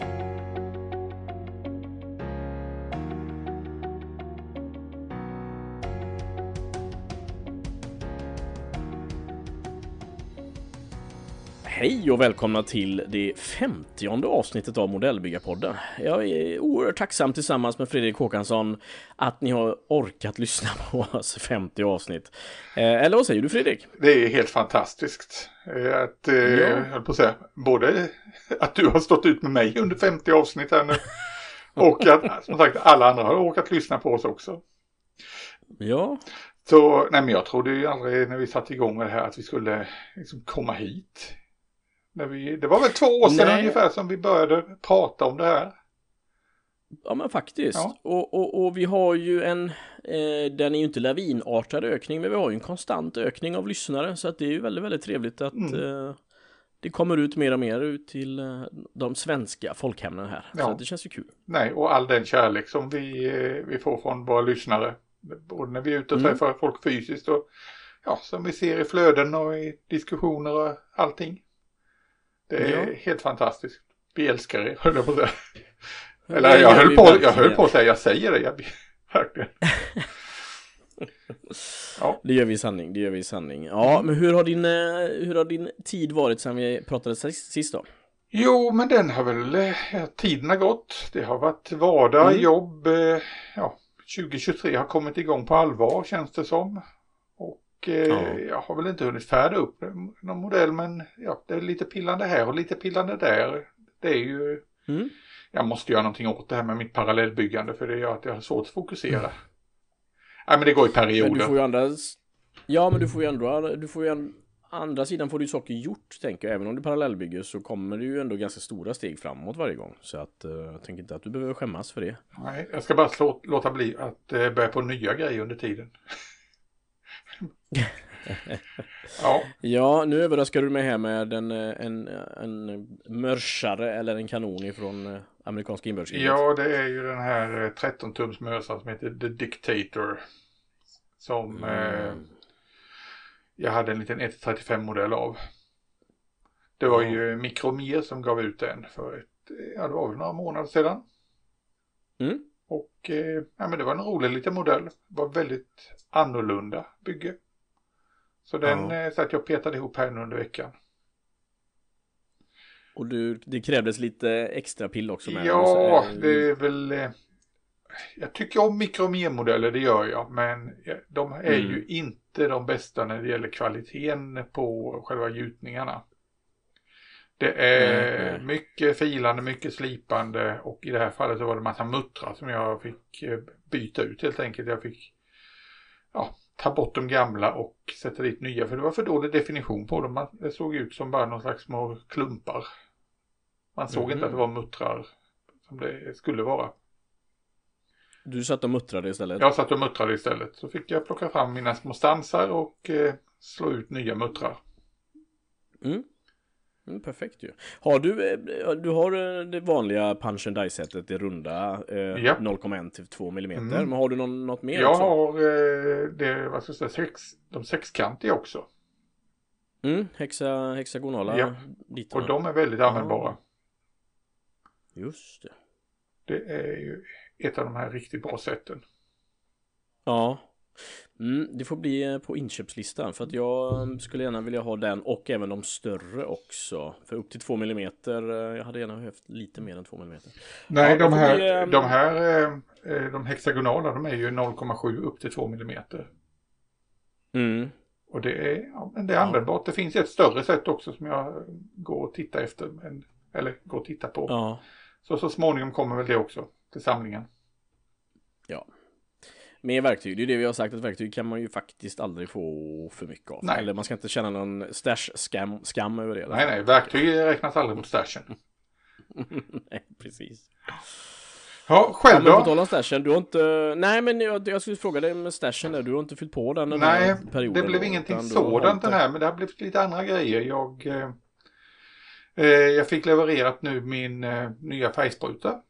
you Hej och välkomna till det femtionde avsnittet av Modellbyggarpodden. Jag är oerhört tacksam tillsammans med Fredrik Håkansson att ni har orkat lyssna på oss 50 avsnitt. Eh, eller vad säger du Fredrik? Det är helt fantastiskt. Eh, att, eh, ja. jag på att säga, både att du har stått ut med mig under 50 avsnitt här nu och att som sagt alla andra har orkat lyssna på oss också. Ja. Så, nej men jag trodde ju aldrig när vi satte igång med det här att vi skulle liksom komma hit. Vi, det var väl två år sedan Nej. ungefär som vi började prata om det här. Ja men faktiskt. Ja. Och, och, och, vi har ju en, eh, den är ju inte lavinartad ökning, men vi har ju en konstant ökning av lyssnare. Så att det är ju väldigt, väldigt trevligt att mm. eh, det kommer ut mer och mer ut till eh, de svenska folkhemmen här. Ja. Så det känns ju kul. Nej, och all den kärlek som vi, eh, vi får från våra lyssnare. Både när vi är ute och mm. träffar folk fysiskt och ja, som vi ser i flöden och i diskussioner och allting. Det är ja. helt fantastiskt. Vi älskar er, höll jag på att säga. Eller jag höll, på, jag höll på att säga, jag säger det, jag, verkligen. ja. Det gör vi i sanning, det gör vi i sanning. Ja, men hur har din, eh, hur har din tid varit sedan vi pratade sist då? Jo, men den har väl, ja, tiden har gått. Det har varit vardag, mm. jobb, eh, ja, 2023 har kommit igång på allvar känns det som. Och eh, ja. jag har väl inte hunnit färda upp någon modell men ja, det är lite pillande här och lite pillande där. Det är ju, mm. jag måste göra någonting åt det här med mitt parallellbyggande för det gör att jag har svårt att fokusera. Mm. Nej men det går i perioder. Men du får ju andra, ja men du får ju ändå, du får ju andra sidan får du saker gjort tänker jag. Även om du parallellbygger så kommer det ju ändå ganska stora steg framåt varje gång. Så att uh, jag tänker inte att du behöver skämmas för det. Nej, jag ska bara slå, låta bli att uh, börja på nya grejer under tiden. Ja. ja, nu överraskar du mig här med en, en, en mörsare eller en kanon ifrån eh, amerikanska inbördeskriget. Ja, det är ju den här 13 eh, mörsaren som heter The Dictator. Som mm. eh, jag hade en liten 135 modell av. Det var mm. ju Mikromer som gav ut den för ett, ja det var väl några månader sedan. Mm. Och eh, ja, men det var en rolig liten modell. Var väldigt annorlunda bygge. Så den ja. eh, satt jag petade ihop här nu under veckan. Och du, det krävdes lite extra pill också med Ja, det är väl... Eh, jag tycker om mikromermodeller, det gör jag. Men de är mm. ju inte de bästa när det gäller kvaliteten på själva gjutningarna. Det är mm. mycket filande, mycket slipande och i det här fallet så var det massa muttrar som jag fick eh, byta ut helt enkelt. Jag fick ja, ta bort de gamla och sätta dit nya för det var för dålig definition på dem. Det såg ut som bara någon slags små klumpar. Man såg mm. inte att det var muttrar som det skulle vara. Du satt och muttrade istället? Jag satt och muttrade istället. Så fick jag plocka fram mina små stansar och eh, slå ut nya muttrar. Mm. Mm, perfekt ju. Har du, eh, du har eh, det vanliga punch and die sättet, det runda eh, ja. 0,1 till 2 mm. Mm. Men har du någon, något mer Jag också? har eh, det, vad ska jag säga, sex, de sexkantiga också. Mm, hexa, hexagonala ja. Bitarna. Och de är väldigt användbara. Just det. Det är ju ett av de här riktigt bra sätten. Ja. Mm, det får bli eh, på inköpslistan för att jag mm, skulle gärna vilja ha den och även de större också. För upp till 2 mm. Jag hade gärna behövt lite mer än 2 mm. Nej, ja, de, här, bli, um... de här eh, de hexagonala de är ju 0,7 upp till 2 mm. Mm. Och det är, ja, men det är användbart. Det finns ett större sätt också som jag går och tittar efter. Men, eller går och tittar på. Ja. Så så småningom kommer väl det också till samlingen. Ja, med verktyg, det är det vi har sagt att verktyg kan man ju faktiskt aldrig få för mycket av. Nej. Eller man ska inte känna någon stash-skam skam över det. Nej, nej, verktyg räknas aldrig mot stashen. nej, precis. Ja, själv då? Ja, på tal om stashen, du har inte... Nej, men jag, jag skulle fråga dig med stashen där, du har inte fyllt på den den Nej, perioden det blev då, ingenting sådant den här, men det har blivit lite andra grejer. Jag, eh, eh jag fick levererat nu min eh, nya färgspruta.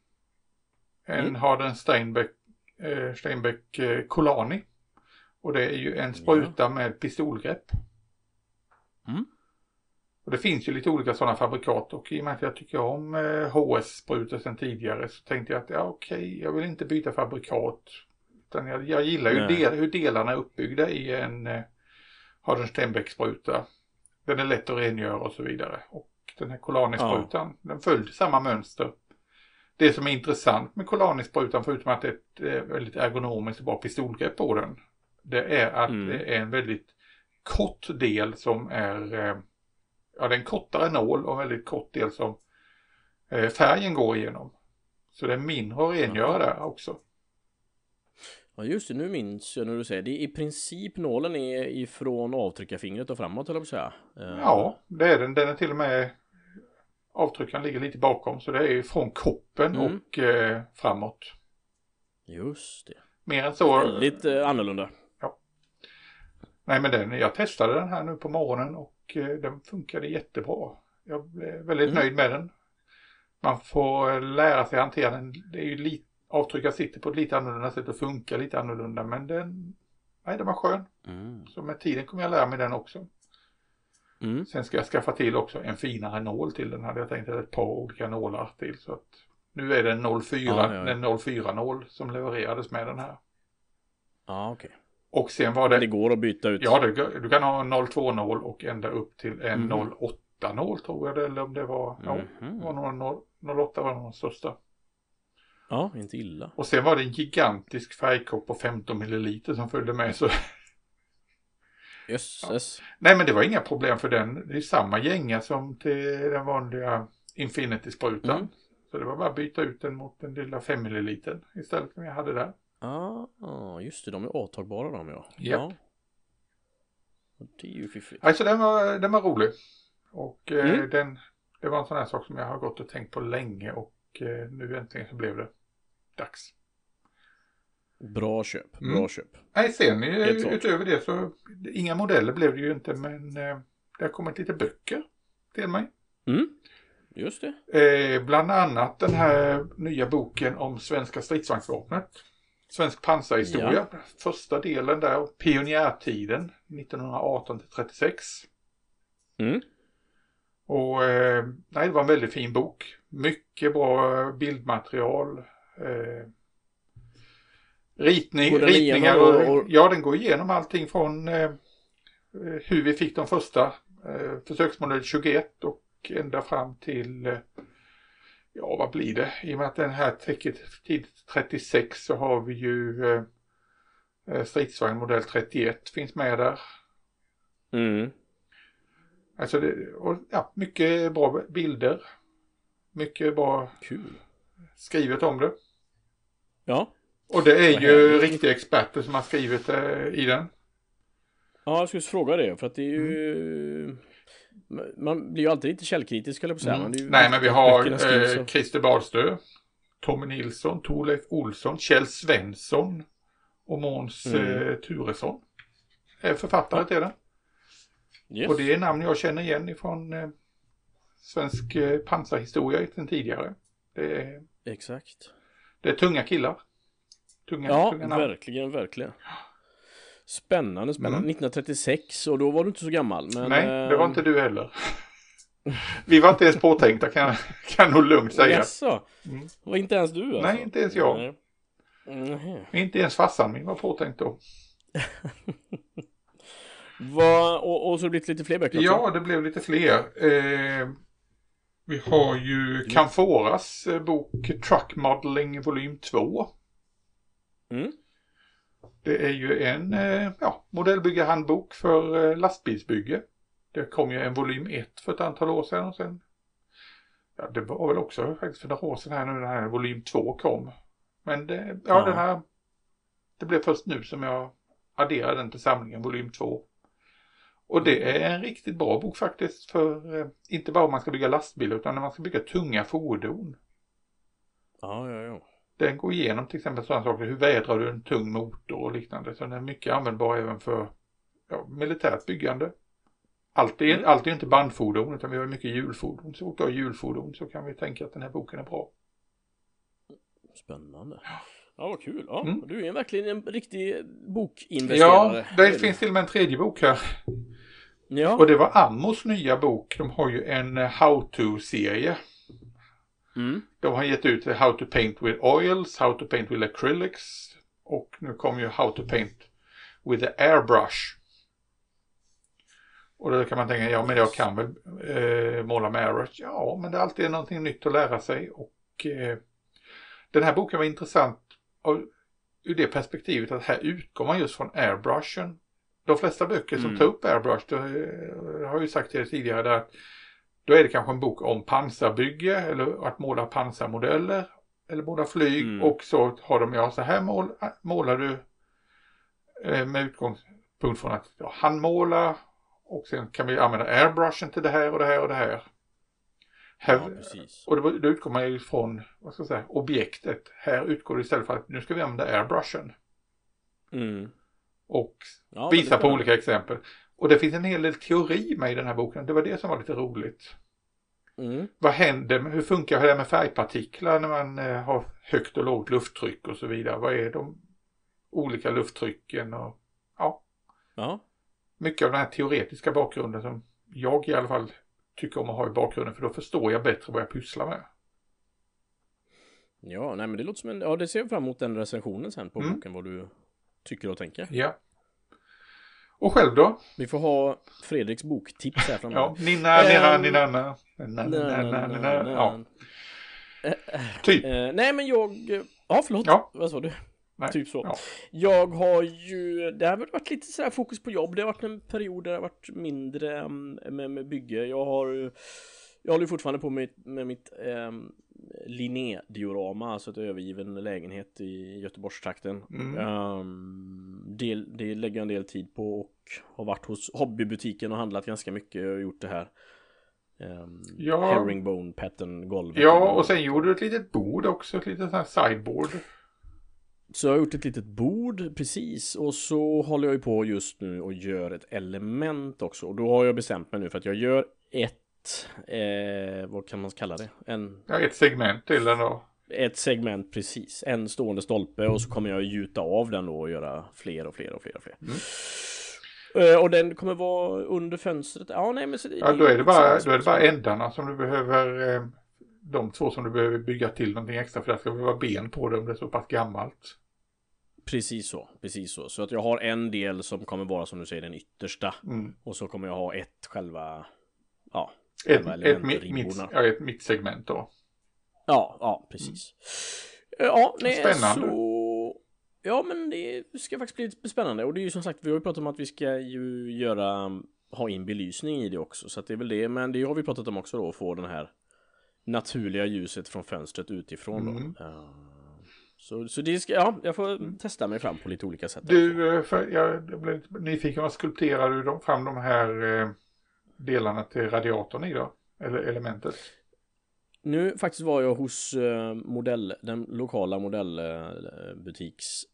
En mm. Harden Steinbeck eh, Steinbeck eh, Colani. Och det är ju en spruta ja. med pistolgrepp. Mm. Och det finns ju lite olika sådana fabrikat och i och med att jag tycker om HS-sprutor sedan tidigare så tänkte jag att ja okej, okay, jag vill inte byta fabrikat. Utan jag, jag gillar ju del, hur delarna är uppbyggda i en eh, Harden Stenbeck-spruta. Den är lätt att rengöra och så vidare. Och den här Colani-sprutan, ja. den följde samma mönster. Det som är intressant med Colani-sprutan, förutom att det är ett eh, väldigt ergonomiskt och bra pistolgrepp på den, det är att mm. det är en väldigt kort del som är, eh, ja det är en kortare nål och en väldigt kort del som eh, färgen går igenom. Så det är mindre att rengöra där också. Ja just det, nu minns jag när du säger det. I princip nålen är ifrån avtryckarfingret och framåt eller på säga. Ja, det är den. Den är till och med avtryckaren ligger lite bakom så det är från koppen mm. och eh, framåt. Just det. Mer än så. Väldigt eh, annorlunda. Ja. Nej men den, jag testade den här nu på morgonen och eh, den funkade jättebra. Jag blev väldigt mm. nöjd med den. Man får lära sig hantera den. Det är ju lite, avtryckaren sitter på ett lite annorlunda sätt och funkar lite annorlunda men den, nej den var skön. Mm. Så med tiden kommer jag lära mig den också. Mm. Sen ska jag skaffa till också en finare nål till den hade jag tänkt, ett par olika nålar till. Så att nu är det en 04, ja, ja, ja. en 04 nål som levererades med den här. Ja, okej. Okay. Och sen var det... Det går att byta ut. Ja, det, du kan ha en 02 nål och ända upp till en mm. 08 nål tror jag det, eller om det var, ja, mm. var någon 08 var den största. Ja, inte illa. Och sen var det en gigantisk färgkopp på 15 milliliter som följde med så Jösses. Ja. Nej men det var inga problem för den. Det är samma gänga som till den vanliga Infinity-sprutan. Mm. Så det var bara att byta ut den mot den lilla 5 ml istället som jag hade där. Ah, just det. De är avtagbara de ja. Yep. Ja. Det är ju fiffigt. Alltså den var, den var rolig. Och eh, mm. den, det var en sån här sak som jag har gått och tänkt på länge och eh, nu äntligen så blev det dags. Bra köp, bra mm. köp. Nej, sen utöver det så inga modeller blev det ju inte men eh, det har kommit lite böcker till mig. Mm. Just det. Eh, bland annat den här nya boken om svenska stridsvagnsvapnet. Svensk pansarhistoria. Ja. Första delen där, pionjärtiden 1918 till 36. Mm. Och eh, nej, det var en väldigt fin bok. Mycket bra bildmaterial. Eh, Ritning, ritningar och, och, ja den går igenom allting från eh, hur vi fick de första eh, försöksmodell 21 och ända fram till eh, ja vad blir det? I och med att den här täcker tid 36 så har vi ju eh, eh, stridsvagn modell 31 finns med där. Mm. Alltså det, och, ja, mycket bra bilder. Mycket bra Kul. skrivet om det. Ja. Och det är ju riktiga experter som har skrivit eh, i den. Ja, jag skulle fråga det för att det är ju mm. Man blir ju alltid lite källkritisk eller på säga. Mm. Nej, men vi har eh, Christer Badstö, Tommy Nilsson, Torleif Olsson, Kjell Svensson och Måns mm. eh, Turesson. Är författare till den. Yes. Och det är namn jag känner igen ifrån eh, svensk eh, pansarhistoria sedan tidigare. Det är, Exakt. Det är tunga killar. Tunga, ja, tunga namn. verkligen, verkligen. Spännande, spännande. Mm. 1936 och då var du inte så gammal. Men, Nej, det var inte du heller. Vi var inte ens påtänkta kan, kan nog lugnt säga. Jaså? Mm. Var inte ens du alltså? Nej, inte ens jag. Mm. Inte ens farsan min var påtänkt då. Va, och, och så har det blivit lite fler böcker också? Ja, det blev lite fler. Eh, vi har ju Canforas eh, bok Truck Modeling volym 2. Mm. Det är ju en eh, ja, modellbyggarhandbok för eh, lastbilsbygge. Det kom ju en volym 1 för ett antal år sedan och sen Ja, det var väl också faktiskt för några år sedan här nu när här volym 2 kom. Men det, ja, ja. den här Det blev först nu som jag adderade den till samlingen volym 2. Och det är en riktigt bra bok faktiskt för eh, inte bara om man ska bygga lastbilar utan när man ska bygga tunga fordon. Ja, ja, ja. Den går igenom till exempel sådana saker, hur vädrar du en tung motor och liknande. Så den är mycket användbar även för ja, militärt byggande. Allt är, mm. allt är inte bandfordon utan vi har mycket hjulfordon. Så åker hjulfordon så kan vi tänka att den här boken är bra. Spännande. Ja, vad kul. Ja, mm. Du är verkligen en riktig bokinvesterare. Ja, det finns till och med en tredje bok här. Ja. Och det var Ammos nya bok. De har ju en How To-serie. Mm. De har gett ut How to paint with oils, How to paint with acrylics och nu kommer ju How to paint with the airbrush. Och då kan man tänka, ja men jag kan väl eh, måla med airbrush? Ja, men det är alltid någonting nytt att lära sig och eh, den här boken var intressant av, ur det perspektivet att här utgår man just från airbrushen. De flesta böcker som mm. tar upp airbrush, det har jag ju sagt till er tidigare, där då är det kanske en bok om pansarbygge eller att måla pansarmodeller eller måla flyg mm. och så har de, ja så här mål, målar du eh, med utgångspunkt från att ja, handmåla och sen kan vi använda airbrushen till det här och det här och det här. här ja, och då, då utgår man ju från, vad ska jag säga, objektet. Här utgår det istället för att nu ska vi använda airbrushen. Mm. Och ja, visa på olika exempel. Och det finns en hel del teori med i den här boken. Det var det som var lite roligt. Mm. Vad händer, hur funkar det med färgpartiklar när man eh, har högt och lågt lufttryck och så vidare? Vad är de olika lufttrycken och ja. ja. Mycket av den här teoretiska bakgrunden som jag i alla fall tycker om att ha i bakgrunden för då förstår jag bättre vad jag pysslar med. Ja, nej men det låter som en, ja det ser jag fram emot den recensionen sen på mm. boken vad du tycker och tänker. Ja. Och själv då? Vi får ha Fredriks boktips här framme. ja, Nina, Nina, Nina, Nina, Ja. Typ. Nej, men jag... Ja, förlåt. Ja. Vad sa du? Nej. Typ så. Ja. Jag har ju, det har varit lite sådär fokus på jobb. Det har varit en period där det har varit mindre med, med bygge. Jag har jag håller fortfarande på med, med mitt eh, Linné-diorama, alltså ett övergiven lägenhet i Göteborgstrakten. Mm. Um, det, det lägger jag en del tid på och har varit hos hobbybutiken och handlat ganska mycket och gjort det här um, ja. herringbone pattern golvet. Ja, och sen gjorde du ett litet bord också, ett litet här sideboard. Så jag har gjort ett litet bord, precis. Och så håller jag ju på just nu och gör ett element också. Och då har jag bestämt mig nu för att jag gör ett eh, vad kan man kalla det? En, ja, ett segment till den då. Ett segment precis, en stående stolpe och så kommer jag gjuta av den då och göra fler och fler och fler och fler. Mm. Uh, och den kommer vara under fönstret. Ja, nej men så det, Ja, då är det bara, då är det bara ändarna som du behöver. Eh, de två som du behöver bygga till någonting extra för det ska vara ben på det om det är så pass gammalt. Precis så, precis så. Så att jag har en del som kommer vara som du säger den yttersta. Mm. Och så kommer jag ha ett själva, ja, ett, ett, mitt, ja, ett mittsegment då. Ja, ja precis. Mm. Ja, nej, Spännande. Så... Ja, men det ska faktiskt bli spännande. Och det är ju som sagt, vi har ju pratat om att vi ska ju göra, ha in belysning i det också. Så att det är väl det, men det har vi pratat om också då, att få den här naturliga ljuset från fönstret utifrån mm. då. Uh, så, så det ska, ja, jag får mm. testa mig fram på lite olika sätt. Du, eh, för jag blev nyfiken, vad skulpterar du fram de här eh delarna till radiatorn i då? Eller elementet? Nu faktiskt var jag hos uh, modell, den lokala modellbutiks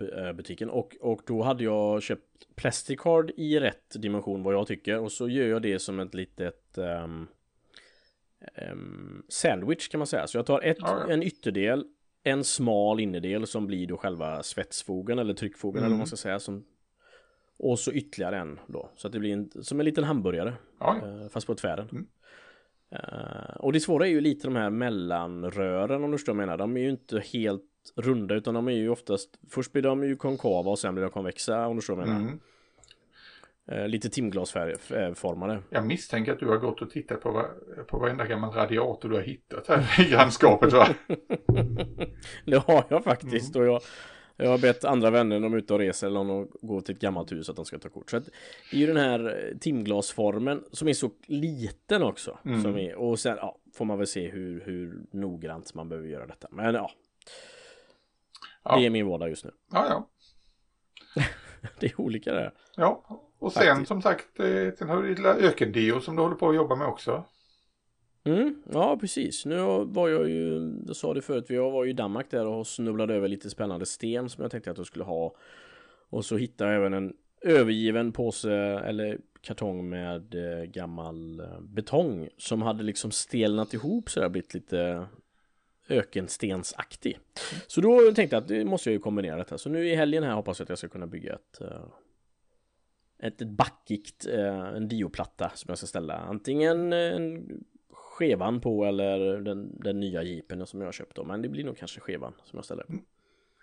uh, butiken och, och då hade jag köpt Plasticard i rätt dimension vad jag tycker och så gör jag det som ett litet um, um, sandwich kan man säga. Så jag tar ett, ja, ja. en ytterdel, en smal innerdel som blir då själva svetsfogen eller tryckfogen mm. eller vad man ska säga som och så ytterligare en då. Så att det blir en, som en liten hamburgare. Ja, ja. Eh, fast på tvären. Mm. Uh, och det svåra är ju lite de här mellanrören om du förstår vad jag menar. De är ju inte helt runda utan de är ju oftast Först blir de ju konkava och sen blir de konvexa om du förstår vad jag menar. Mm. Uh, lite timglasformade. Jag misstänker att du har gått och tittat på, på varenda gammal radiator du har hittat här i grannskapet va? det har jag faktiskt mm. och jag jag har bett andra vänner när de är ute och reser eller om de går till ett gammalt hus att de ska ta kort. Så att det är ju den här eh, timglasformen som är så liten också. Mm. Som är, och sen ja, får man väl se hur, hur noggrant man behöver göra detta. Men ja. ja. Det är min vardag just nu. Ja, ja. det är olika det. Ja, och sen Faktiskt. som sagt, eh, sen har du lilla ökendio som du håller på att jobba med också. Mm, ja precis. Nu var jag ju, jag sa det förut, jag var ju i Danmark där och snubblade över lite spännande sten som jag tänkte att jag skulle ha. Och så hittade jag även en övergiven påse eller kartong med eh, gammal eh, betong som hade liksom stelnat ihop så det har blivit lite ökenstensaktig. Så då tänkte jag att det måste jag ju kombinera detta. Så nu i helgen här hoppas jag att jag ska kunna bygga ett eh, ett, backigt, en dioplatta som jag ska ställa. Antingen en skevan på eller den, den nya jeepen som jag köpt då. Men det blir nog kanske skevan som jag ställer. Mm.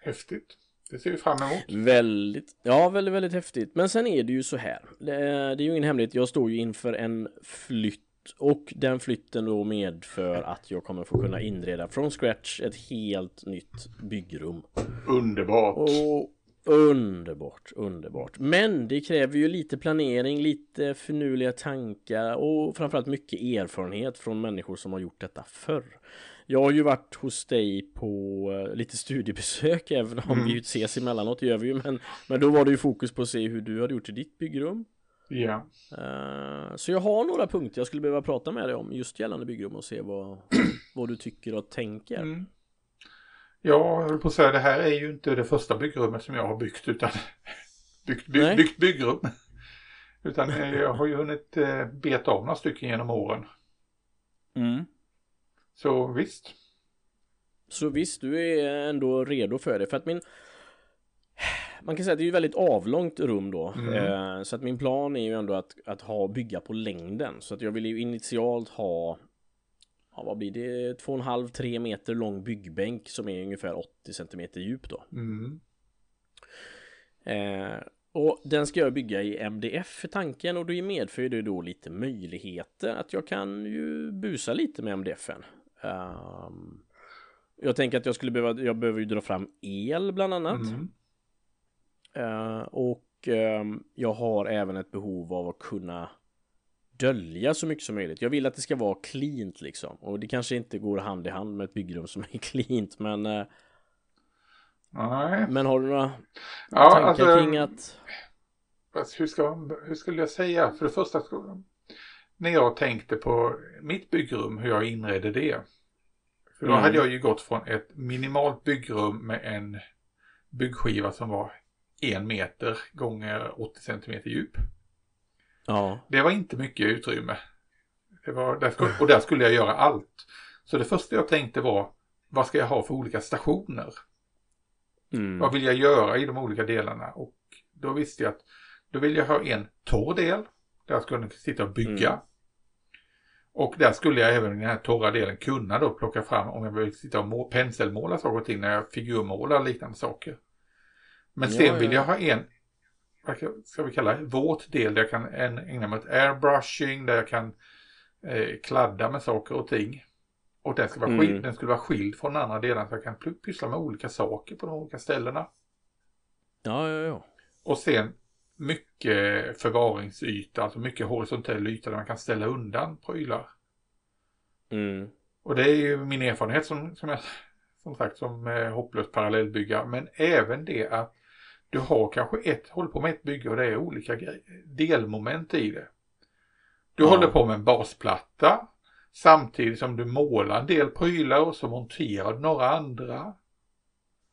Häftigt. Det ser vi fram emot. Väldigt, ja väldigt, väldigt häftigt. Men sen är det ju så här. Det, det är ju ingen hemlighet. Jag står ju inför en flytt och den flytten då medför att jag kommer få kunna inreda från scratch ett helt nytt byggrum. Underbart! Och underbart, underbart. Men det kräver ju lite planering, lite finurliga tankar och framförallt mycket erfarenhet från människor som har gjort detta förr. Jag har ju varit hos dig på eh, lite studiebesök även om mm. vi ses emellanåt, det gör vi ju men, men då var det ju fokus på att se hur du hade gjort i ditt byggrum. Ja. Uh, så jag har några punkter jag skulle behöva prata med dig om just gällande byggrum och se vad, vad du tycker och tänker. Mm. Ja, jag höll på att säga det här är ju inte det första byggrummet som jag har byggt utan byggt, by, byggt byggrum. Utan eh, jag har ju hunnit eh, beta av några stycken genom åren. Mm. Så visst. Så visst, du är ändå redo för det. För att min man kan säga att det är ju väldigt avlångt rum då. Mm. Eh, så att min plan är ju ändå att, att ha bygga på längden. Så att jag vill ju initialt ha Ja vad blir det? 2,5-3 meter lång byggbänk som är ungefär 80 cm djup då. Mm. Eh, och den ska jag bygga i MDF för tanken och det medför det då lite möjligheter att jag kan ju busa lite med MDFen. Um, jag tänker att jag skulle behöva, jag behöver ju dra fram el bland annat. Mm. Uh, och um, jag har även ett behov av att kunna dölja så mycket som möjligt. Jag vill att det ska vara cleant liksom. Och det kanske inte går hand i hand med ett byggrum som är cleant men uh, Nej. Men har du några ja, tankar alltså, kring att hur, ska, hur skulle jag säga? För det första när jag tänkte på mitt byggrum, hur jag inredde det. För då mm. hade jag ju gått från ett minimalt byggrum med en byggskiva som var en meter gånger 80 centimeter djup. Ja. Det var inte mycket utrymme. Det var, där skulle, och där skulle jag göra allt. Så det första jag tänkte var, vad ska jag ha för olika stationer? Mm. Vad vill jag göra i de olika delarna? Och då visste jag att då vill jag ha en torr del. Där jag skulle sitta och bygga. Mm. Och där skulle jag även i den här torra delen kunna då plocka fram om jag vill sitta och penselmåla saker och ting när jag figurmålar liknande saker. Men sen ja, ja. vill jag ha en, vad ska vi kalla det, våt del där jag kan ägna mig åt airbrushing, där jag kan eh, kladda med saker och ting. Och den, ska vara skild, mm. den skulle vara skild från andra delar så jag kan pyssla med olika saker på de olika ställena. Ja, ja, ja. Och sen mycket förvaringsyta, alltså mycket horisontell yta där man kan ställa undan prylar. Mm. Och det är ju min erfarenhet som, som jag som sagt som eh, hopplös parallellbyggare. Men även det att du har kanske ett, håller på med ett bygge och det är olika delmoment i det. Du ja. håller på med en basplatta samtidigt som du målar en del prylar och så monterar du några andra.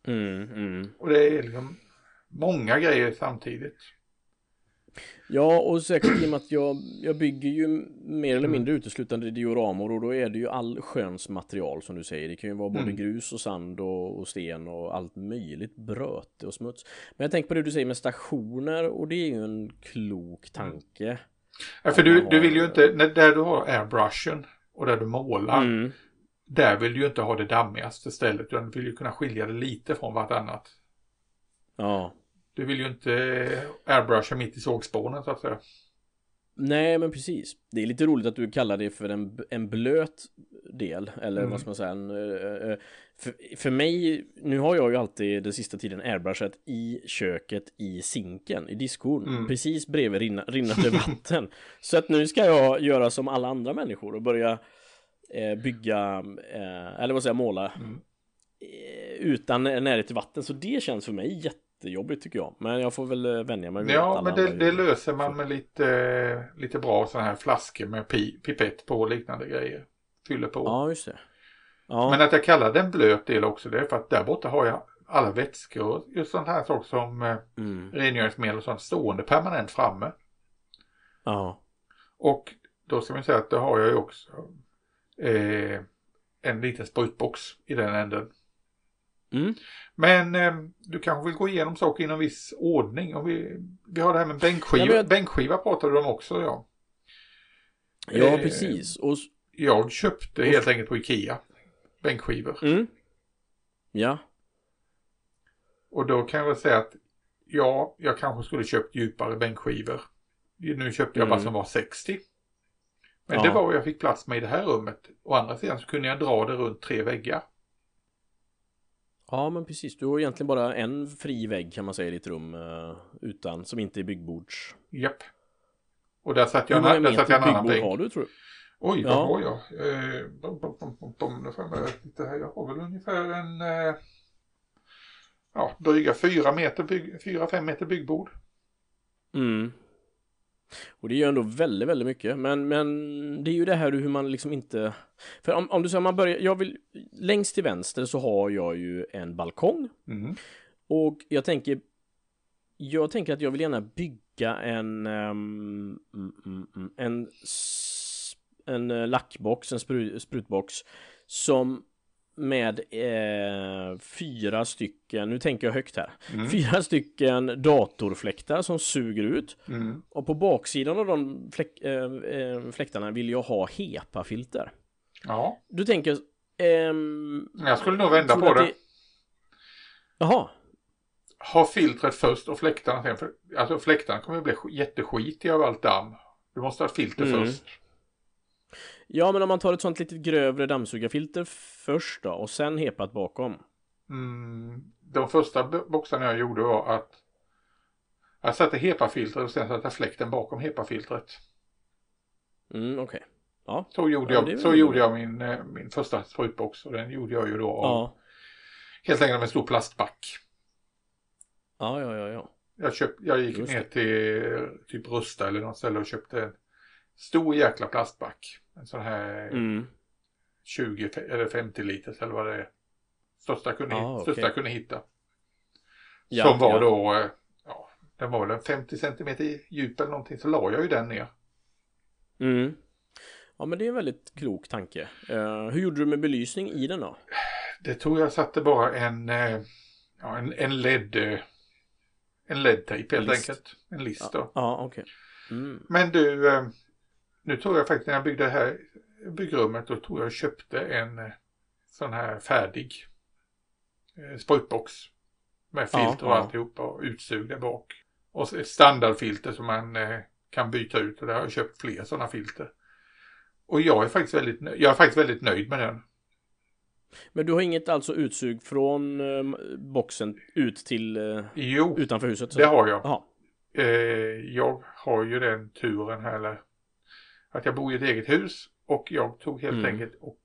Mm, mm. Och det är liksom många grejer samtidigt. Ja, och säkert i och med att jag, jag bygger ju mer eller mindre uteslutande dioramor och då är det ju all sköns material som du säger. Det kan ju vara både mm. grus och sand och, och, sten och allt möjligt bröte och smuts. Men jag tänker på det du säger med stationer och det är ju en klok tanke. Mm. Ja, för du, du vill ju inte, där du har airbrushen och där du målar. Mm. Där vill du ju inte ha det dammigaste stället utan du vill ju kunna skilja det lite från vartannat. Ja. Du vill ju inte airbrusha mitt i sågspånen så att säga. Nej men precis. Det är lite roligt att du kallar det för en, en blöt del. Eller mm. vad ska man säga. En, uh, för, för mig, nu har jag ju alltid den sista tiden airbrushat i köket i sinken, i diskon. Mm. Precis bredvid rinna, rinnande vatten. så att nu ska jag göra som alla andra människor och börja eh, bygga, eh, eller vad säger jag, måla. Mm. utan närhet till vatten. Så det känns för mig jätte jättejobbigt tycker jag. Men jag får väl eh, vänja mig vid Ja, men det, det löser man med lite, lite bra sådana här flaskor med pi, pipett på och liknande grejer. Fyller på. Ja, just det. Ja. Men att jag kallar den blöt del också det är för att där borta har jag alla vätskor och just sånt här saker som eh, mm. rengöringsmedel och sånt stående permanent framme. Ja. Och då ska man säga att då har jag ju också eh, en liten sprutbox i den änden. Mm. Men eh, du kanske vill gå igenom saker i någon viss ordning. Om vi, vi har det här med bänkskiva. Ja, jag... Bänkskiva pratade du om också ja. Ja, eh, precis. Och... Jag köpte och... helt enkelt på Ikea. Bänkskivor. Mm. Ja. Och då kan jag väl säga att ja, jag kanske skulle köpt djupare bänkskivor. Nu köpte jag mm. bara som var 60. Men ja. det var vad jag fick plats med i det här rummet. Å andra sidan så kunde jag dra det runt tre väggar. Ja men precis, du har egentligen bara en fri vägg kan man säga i ditt rum uh, utan, som inte är byggbords. Japp. Och där satt jag, där satt jag en annan bänk. har du tror du? Oj, vad ja. har jag? Eh, bom, bom, bom, nu får jag lite här. Jag har väl ungefär en eh, ja, dryga fyra meter, fyra, fem meter byggbord. Mm. Och det gör ändå väldigt, väldigt mycket. Men, men det är ju det här hur man liksom inte... För om, om du säger man börjar, jag vill... Längst till vänster så har jag ju en balkong. Mm. Och jag tänker... Jag tänker att jag vill gärna bygga en... Um, en en eh, lackbox, en spru, sprutbox som med eh, fyra stycken, nu tänker jag högt här, mm. fyra stycken datorfläktar som suger ut. Mm. Och på baksidan av de fläk, eh, eh fläktarna vill jag ha HEPA-filter. Ja. Du tänker... Ehm, jag skulle nog vända på det. det. Jaha. Ha filtret först och fläktarna sen. För, alltså fläktarna kommer att bli jätteskitiga av allt damm. Du måste ha filter mm. först. Ja, men om man tar ett sånt lite grövre dammsugarfilter först då och sen hepat bakom. Mm, de första boxarna jag gjorde var att jag satte HEPA-filtret och sen satte jag fläkten bakom HEPA-filtret. Mm, okej. Okay. Ja. Så gjorde jag, ja, så gjorde jag min, eh, min första sprutbox och den gjorde jag ju då av ja. helt enkelt med en stor plastback. Ja, ja, ja, ja. Jag, köpt, jag gick Just ner till typ Rusta eller något ställe och köpte en stor jäkla plastback. En sån här mm. 20 eller 50 liters eller vad det är. Största kunde, ah, största okay. kunde hitta. Ja, som var ja. då, eh, ja, den var väl en 50 centimeter djup eller någonting. Så la jag ju den ner. Mm. Ja men det är en väldigt klok tanke. Uh, hur gjorde du med belysning i den då? Det tror jag satte bara en, uh, ja, en, en LED en LED-tejp helt list. enkelt. En list då. Ja, okej. Okay. Mm. Men du, uh, nu tror jag faktiskt när jag byggde det här byggrummet då tror jag köpte en eh, sån här färdig eh, sprutbox. Med filter ja, och ja. alltihopa och utsug där bak. Och ett standardfilter som man eh, kan byta ut och där har jag köpt fler sådana filter. Och jag är faktiskt väldigt, jag är faktiskt väldigt nöjd med den. Men du har inget alltså utsug från eh, boxen ut till eh, jo, utanför huset? Jo, det har jag. Eh, jag har ju den turen här, eller att jag bor i ett eget hus och jag tog helt mm. enkelt och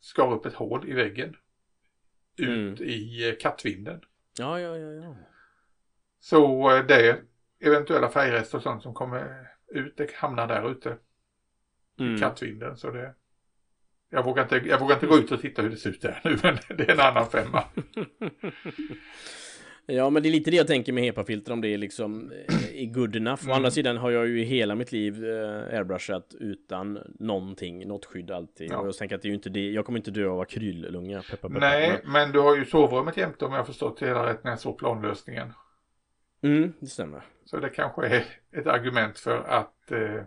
skar upp ett hål i väggen. Ut mm. i eh, kattvinden. Ja, ja, ja, ja. Så eh, det eventuella färgrester och sånt som kommer ut, det hamnar där ute. Mm. I kattvinden. Så det, jag vågar, inte, jag vågar inte gå ut och titta hur det ser ut där nu, men det är en annan femma. Ja men det är lite det jag tänker med HEPA-filter om det är liksom är eh, good enough. Mm. Å andra sidan har jag ju i hela mitt liv eh, airbrushat utan någonting, något skydd alltid. Ja. Och jag tänker att det är ju inte det, jag kommer inte dö av akryllunga. Peppa, peppa, Nej, men... men du har ju sovrummet jämte om jag förstått det hela rätt när jag såg planlösningen. Mm, det stämmer. Så det kanske är ett argument för att eh,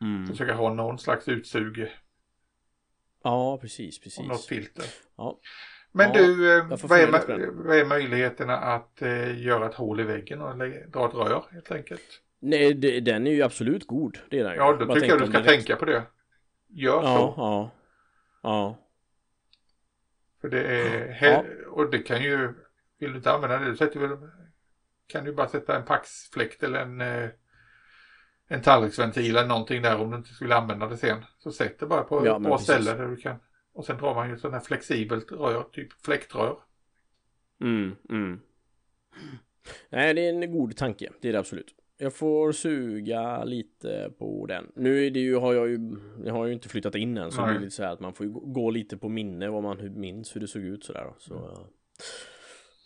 mm. försöka ha någon slags utsug. Ja, precis, precis. Och något filter. Ja. Men ja, du, vad är, vad är möjligheterna att eh, göra ett hål i väggen och dra ett rör helt enkelt? Nej, det, den är ju absolut god. Det är den Ja, då tycker jag du ska tänka på det. Gör ja, så. Ja, ja. För det är, ja. och det kan ju, vill du inte använda det, du sätter väl, kan du bara sätta en paxfläkt eller en, eh, en tallriksventil eller någonting där om du inte skulle använda det sen. Så sätt det bara på ett bra ställe där du kan. Och sen drar man ju sån här flexibelt rör, typ fläktrör. Mm, mm. Nej, det är en god tanke. Det är det absolut. Jag får suga lite på den. Nu är det ju, har jag ju, jag har ju inte flyttat in än så Nej. det är lite så här att man får ju gå lite på minne vad man minns hur det såg ut sådär. Så, mm.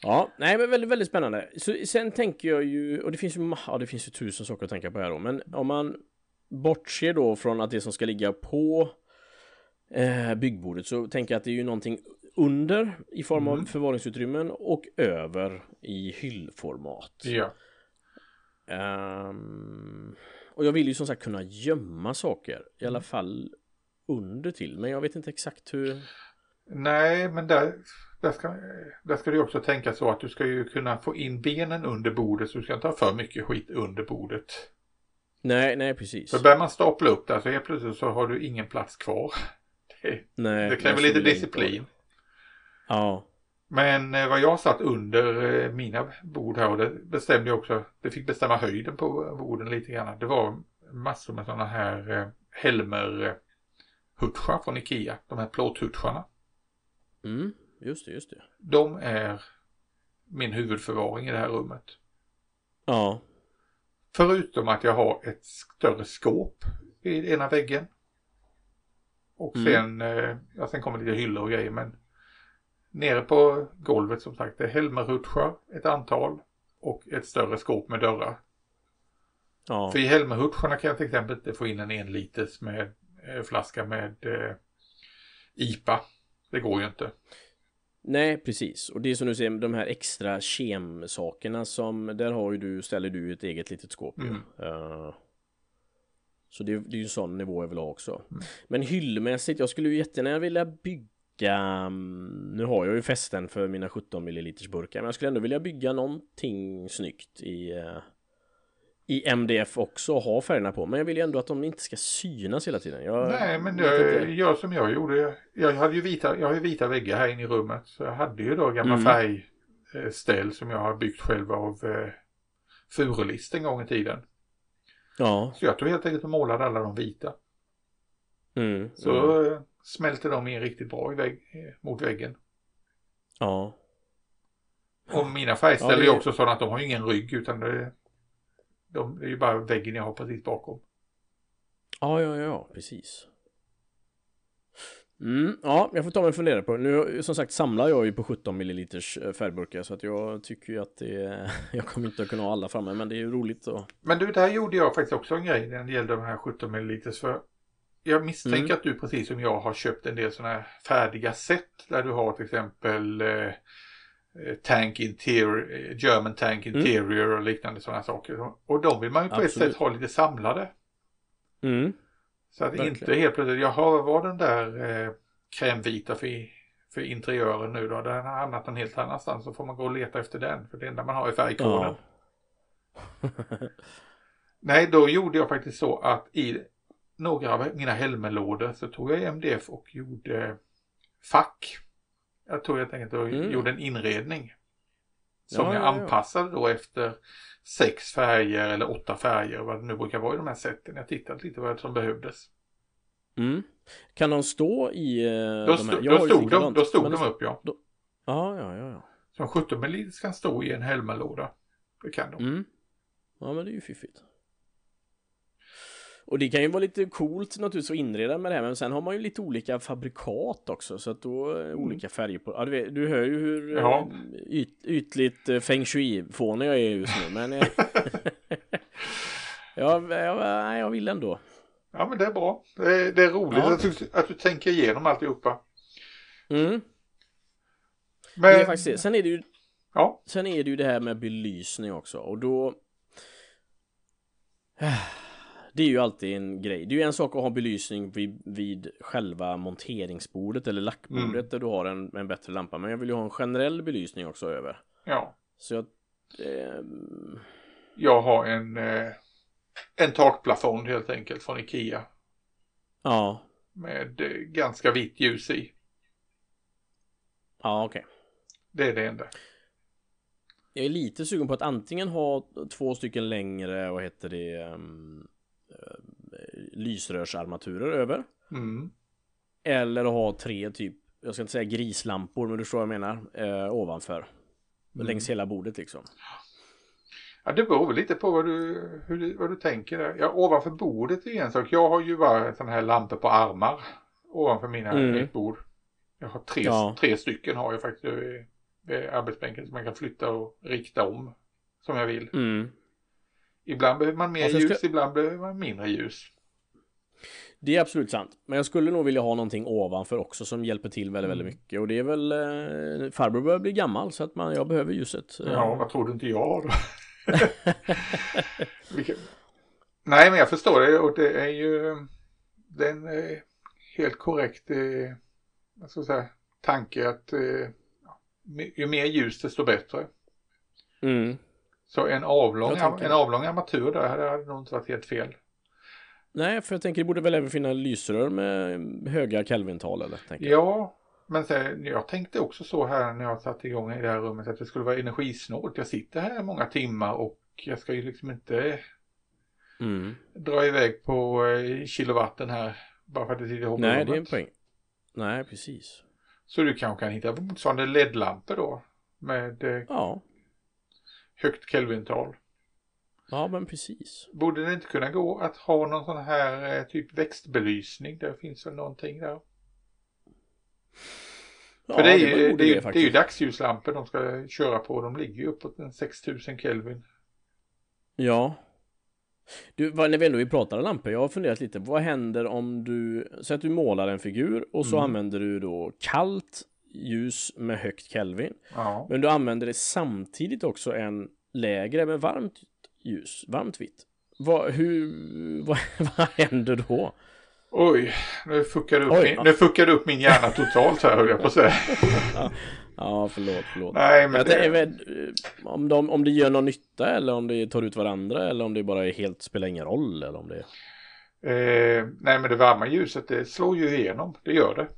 Ja, nej men väldigt, väldigt spännande. Så, sen tänker jag ju, och det finns ju, ja, det finns ju tusen saker att tänka på här då, men om man bortser då från att det som ska ligga på eh, byggbordet så tänker jag att det är ju någonting under i form mm. av förvaringsutrymmen och över i hyllformat. Ja. Um, och jag vill ju som sagt kunna gömma saker i alla fall under till men jag vet inte exakt hur Nej men där, där, ska, där ska du också tänka så att du ska ju kunna få in benen under bordet så du ska inte ha för mycket skit under bordet. Nej, nej precis. Så börjar man stapla upp där så helt plötsligt så har du ingen plats kvar. Det, nej, det kräver lite disciplin. Ja. Men eh, vad jag satt under eh, mina bord här och det bestämde jag också, det fick bestämma höjden på borden lite grann. Det var massor med sådana här eh, Helmer hutschar från Ikea, de här plåthutscharna. Mm, just det, just det. De är min huvudförvaring i det här rummet. Ja. Förutom att jag har ett större skåp i ena väggen. Och mm. sen, ja sen kommer lite hyllor och grejer men Nere på golvet som sagt, det är Helmerhutschar, ett antal och ett större skåp med dörrar. Ja. För i Helmerhutscharna kan jag till exempel inte få in en en liters med, eh, flaska med eh, IPA. Det går ju inte. Nej, precis. Och det är som du säger, de här extra kemsakerna som, där har ju du, ställer du ett eget litet skåp. Mm. Uh, så det, det är ju en sån nivå jag vill ha också. Mm. Men hyllmässigt, jag skulle ju jättegärna vilja bygga bygga Nu har jag ju fästen för mina 17 ml burkar Men jag skulle ändå vilja bygga någonting snyggt i eh, i MDF också och ha färgerna på Men jag vill ju ändå att de inte ska synas hela tiden jag, Nej men jag gör som jag gjorde Jag hade ju vita, jag har ju vita väggar här inne i rummet Så jag hade ju då gamla mm. färgställ som jag har byggt själv av eh, Furulist en gång i tiden Ja Så jag tog helt enkelt och målade alla de vita mm. Så mm smälter de in riktigt bra i vägg, mot väggen. Ja. Och mina färgställ ja, är också sådana att de har ingen rygg utan det, de, det är ju bara väggen jag har precis bakom. Ja, ja, ja, precis. Mm, ja, jag får ta mig en fundera på Nu som sagt samlar jag ju på 17 ml eh, färgburkar så att jag tycker ju att det Jag kommer inte att kunna ha alla framme men det är ju roligt så. Men du, där gjorde jag faktiskt också en grej när det gällde de här 17 ml för jag misstänker mm. att du precis som jag har köpt en del sådana här färdiga set där du har till exempel eh, eh Tank Interior, eh, German Tank mm. Interior mm. och liknande sådana saker. Och de vill man ju på Absolut. ett sätt ha lite samlade. Mm. Så att Verkligen. inte helt plötsligt, jaha, vad den där eh, krämvita för, för interiören nu då? Den har hamnat en helt annanstans så får man gå och leta efter den. För det enda man har är färgkoden. Ja. Nej, då gjorde jag faktiskt så att i några av mina helmelådor så tog jag MDF och gjorde fack. Jag tog helt enkelt och mm. gjorde en inredning. Som ja, jag ja, anpassade då efter sex färger eller åtta färger vad det nu brukar vara i de här sätten. Jag tittade lite vad som behövdes. Mm. Kan de stå i uh, då, de här? Då stod, de, då stod de upp ja. Då... Ja, ja, ja, ja. Som 17 ml kan stå i en helmelåda. Det kan de. Mm. Ja, men det är ju fiffigt. Och det kan ju vara lite coolt naturligtvis att inreda med det här men sen har man ju lite olika fabrikat också så att då mm. olika färger på. Ja, du, vet, du hör ju hur ja. Eh, yt, ytligt eh, feng shui-fånig jag är just nu men ja, jag, jag vill ändå. Ja men det är bra. Det är, det är roligt ja. att, du, att du tänker igenom alltihopa. Mm. Men... Det är faktiskt det. Sen är det ju Ja. Sen är det ju det här med belysning också och då det är ju alltid en grej. Det är ju en sak att ha belysning vid, vid själva monteringsbordet eller lackbordet mm. där du har en, en bättre lampa. Men jag vill ju ha en generell belysning också över. Ja. Så jag... Eh... Jag har en, eh, en takplafond helt enkelt från Ikea. Ja. Med eh, ganska vitt ljus i. Ja, okej. Okay. Det är det enda. Jag är lite sugen på att antingen ha två stycken längre, vad heter det, um, lysrörsarmaturer över. Mm. Eller ha tre typ, jag ska inte säga grislampor men du förstår vad jag menar, eh, ovanför. Mm. Längs hela bordet liksom. Ja, det beror lite på vad du, hur, vad du tänker där. Ja, ovanför bordet är en sak. Jag har ju bara sådana här lampor på armar ovanför mina mm. bord. Jag har tre, ja. tre stycken har jag faktiskt vid, vid arbetsbänken som man kan flytta och rikta om som jag vill. Mm. Ibland behöver man mer ljus, ska... ibland behöver man mindre ljus. Det är absolut sant. Men jag skulle nog vilja ha någonting ovanför också som hjälper till väldigt, väldigt mm. mycket. Och det är väl eh, farbror börjar bli gammal så att man, jag behöver ljuset. Ja, vad tror du inte jag då? Nej, men jag förstår det och det är ju det är en eh, helt korrekt eh, vad ska jag säga, tanke att eh, ju mer ljus desto bättre. Mm. Så en avlång, en avlång armatur där hade nog inte varit helt fel. Nej, för jag tänker det borde väl även finnas lysrör med höga Kelvintal eller? Tänker ja, men sen, jag tänkte också så här när jag satte igång i det här rummet att det skulle vara energisnålt. Jag sitter här många timmar och jag ska ju liksom inte mm. dra iväg på eh, kilowatten här bara för att det sitter i Nej, det är en poäng. Nej, precis. Så du kanske kan hitta motsvarande LED-lampor då med eh, ja. Högt Kelvintal. Ja, men precis. Borde det inte kunna gå att ha någon sån här eh, typ växtbelysning? Det finns väl någonting där. Ja, För det är, ju, det, det, är, det är ju dagsljuslampor de ska köra på. De ligger ju uppåt en 6000 Kelvin. Ja. Du, när vi ändå pratar lampor, jag har funderat lite. Vad händer om du, så att du målar en figur och så mm. använder du då kallt ljus med högt Kelvin. Ja. Men du använder det samtidigt också en lägre med varmt ljus, varmt vitt. Vad, hur, vad, vad händer då? Oj, nu fuckar, du upp Oj, min, nu upp min hjärna totalt här höll jag på att säga. ja, förlåt, förlåt. Nej, men det... Vet, om, de, om det gör någon nytta eller om det tar ut varandra eller om det bara är helt spelar ingen roll eller om det eh, Nej, men det varma ljuset det slår ju igenom, det gör det.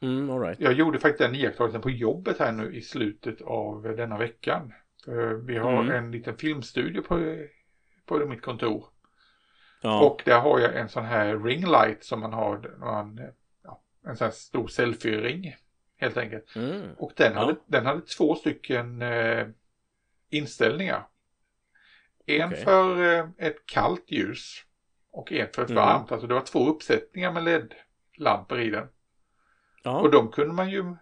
Mm, all right. Jag gjorde faktiskt den iakttagelsen på jobbet här nu i slutet av denna veckan. Vi har mm. en liten filmstudio på, på mitt kontor. Ja. Och där har jag en sån här ringlight som man har, man, ja, en sån här stor selfie-ring helt enkelt. Mm. Och den, ja. hade, den hade två stycken eh, inställningar. En okay. för eh, ett kallt ljus och en för ett mm. varmt. Alltså det var två uppsättningar med LED-lampor i den. Ja. Och de kunde man ju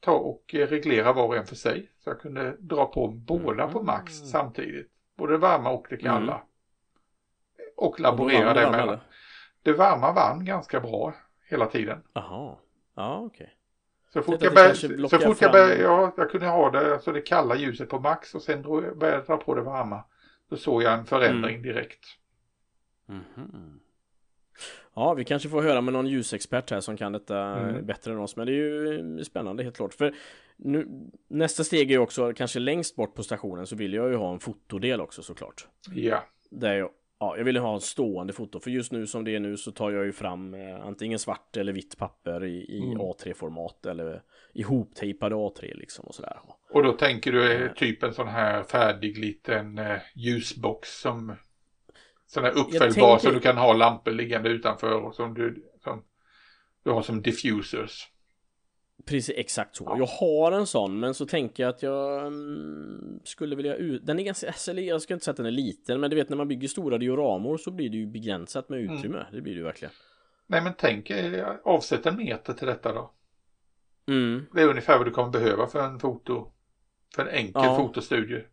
ta och eh, reglera var och en för sig. Så jag kunde dra på båda på max mm. samtidigt. Både varma och det kalla. Mm. Och laborera det med. Det varma vann ganska bra hela tiden. Jaha, ja okej. Okay. Så fort jag, började, så fort jag började, ja, jag kunde ha det, alltså det kalla ljuset på max och sen började jag dra på det varma. Då såg jag en förändring mm. direkt. Mm. Ja, vi kanske får höra med någon ljusexpert här som kan detta mm. bättre än oss. Men det är ju spännande helt klart. För nu, nästa steg är ju också kanske längst bort på stationen så vill jag ju ha en fotodel också såklart. Ja. Där jag, ja, jag vill ha en stående foto. För just nu som det är nu så tar jag ju fram eh, antingen svart eller vitt papper i, i mm. A3-format eller ihoptejpade A3 liksom och sådär. Och då tänker du eh, typ en sån här färdig liten eh, ljusbox som Sån här uppfällbar tänker... så du kan ha lampor liggande utanför och som du, som, du har som diffusers. Precis, exakt så. Ja. Jag har en sån, men så tänker jag att jag um, skulle vilja ut... Den är ganska, alltså, jag ska inte säga att den är liten, men du vet när man bygger stora dioramor så blir det ju begränsat med mm. utrymme. Mm. Det blir det ju verkligen. Nej, men tänk, eh, avsätt en meter till detta då. Mm. Det är ungefär vad du kommer behöva för en foto, för en enkel ja. fotostudie.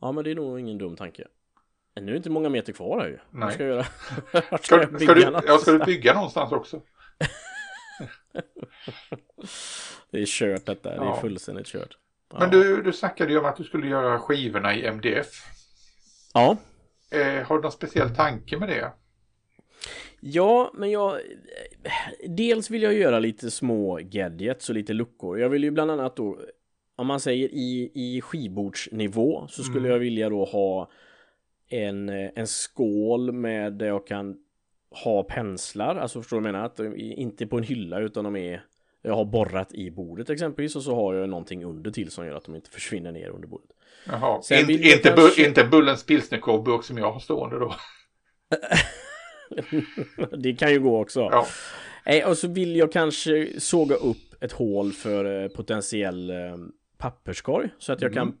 Ja, men det är nog ingen dum tanke. Nu är det inte många meter kvar här ju. Nej. Ska, jag göra? ska, ska, jag ska, du, ja, ska du bygga någonstans också? det är kört detta. Det är fullständigt kört. Ja. Men du, du snackade ju om att du skulle göra skivorna i MDF. Ja. Eh, har du någon speciell tanke med det? Ja, men jag... Dels vill jag göra lite små gadgets och lite luckor. Jag vill ju bland annat då, om man säger i, i skivbordsnivå, så skulle mm. jag vilja då ha en, eh, en skål med där jag kan ha penslar, alltså förstår du vad jag menar? Att de inte på en hylla utan de är jag har borrat i bordet exempelvis och så har jag någonting under till som gör att de inte försvinner ner under bordet. Jaha, In, inte, kanske... bu inte Bullens pilsnerkorvburk som jag har stående då. det kan ju gå också. Ja. Nej, och så vill jag kanske såga upp ett hål för eh, potentiell eh, papperskorg så att jag mm. kan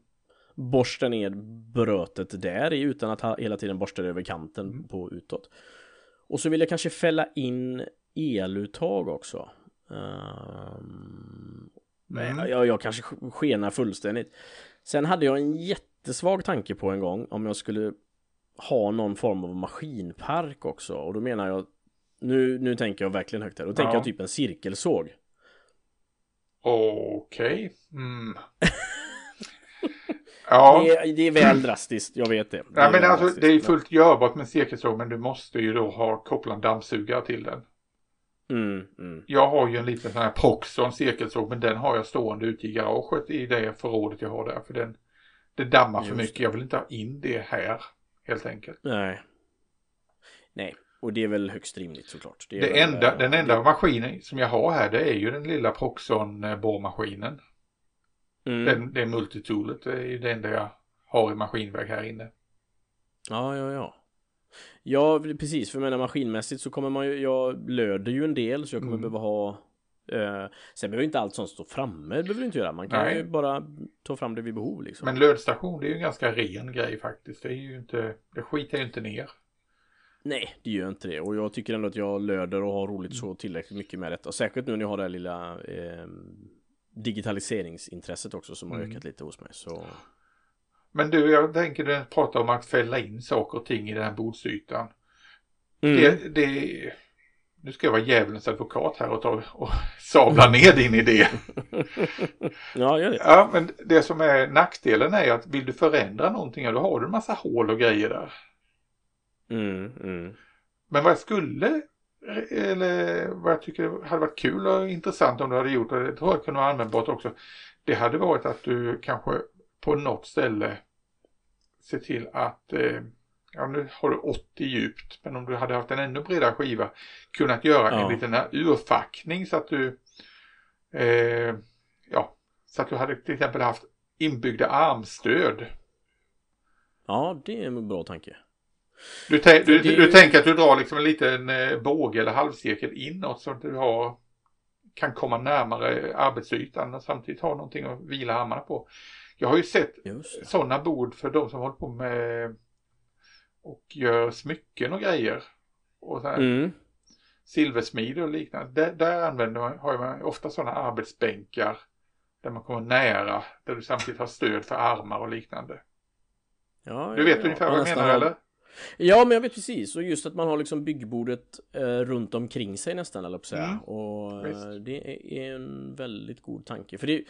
borsta ner brötet där i utan att hela tiden borsta det över kanten mm. på utåt. Och så vill jag kanske fälla in eluttag också. Um, mm. jag, jag kanske skenar fullständigt. Sen hade jag en jättesvag tanke på en gång om jag skulle ha någon form av maskinpark också och då menar jag nu, nu tänker jag verkligen högt här. Då tänker ja. jag typ en cirkelsåg. Okej. Okay. Mm. ja. Det är, det, är väl drastiskt, jag vet det. det ja, men alltså, det är fullt görbart med cirkelsåg men du måste ju då ha koppla en dammsugare till den. Mm, mm. Jag har ju en liten sån här Proxon cirkelsåg men den har jag stående ute i garaget i det förrådet jag har där. För den, det dammar för mycket. Jag vill inte ha in det här helt enkelt. Nej. Nej, och det är väl högst rimligt såklart. Det, det väl, enda, äh, den enda det... maskinen som jag har här det är ju den lilla Proxon eh, borrmaskinen. Mm. Den, det multitoolet är ju det enda jag har i maskinväg här inne. Ja, ja, ja. Ja, precis. För jag menar maskinmässigt så kommer man ju, jag löder ju en del så jag kommer mm. behöva ha eh, Sen behöver inte allt sånt stå framme, det behöver du inte göra. Man kan Nej. ju bara ta fram det vid behov liksom. Men lödstation det är ju en ganska ren grej faktiskt. Det är ju inte, det skiter ju inte ner. Nej, det gör inte det. Och jag tycker ändå att jag löder och har roligt så tillräckligt mycket med detta. Särskilt nu när jag har det här lilla eh, digitaliseringsintresset också som har mm. ökat lite hos mig. Så... Men du, jag tänker du pratar om att fälla in saker och ting i den här bordsytan. Mm. Det, det, nu ska jag vara djävulens advokat här och, ta, och sabla ner din idé. ja, gör det. Ja, men det som är nackdelen är att vill du förändra någonting, då har du en massa hål och grejer där. Mm, mm. Men vad jag skulle, eller vad jag tycker hade varit kul och intressant om du hade gjort, och det tror jag kunde vara användbart också, det hade varit att du kanske på något ställe se till att eh, ja nu har du 80 djupt men om du hade haft en ännu bredare skiva kunnat göra ja. en liten urfackning så att du eh, ja så att du hade till exempel haft inbyggda armstöd. Ja det är en bra tanke. Du, du, du, du tänker att du drar liksom en liten eh, båge eller halvcirkel inåt så att du har kan komma närmare arbetsytan och samtidigt ha någonting att vila armarna på. Jag har ju sett sådana bord för de som håller på med och gör smycken och grejer. Och så mm. silversmide och liknande. Där, där använder man, har man ofta sådana arbetsbänkar där man kommer nära, där du samtidigt har stöd för armar och liknande. Ja, du vet ja, ungefär vad jag menar eller? Ja men jag vet precis och just att man har liksom byggbordet eh, runt omkring sig nästan eller säga. Mm. Och eh, det är en väldigt god tanke för det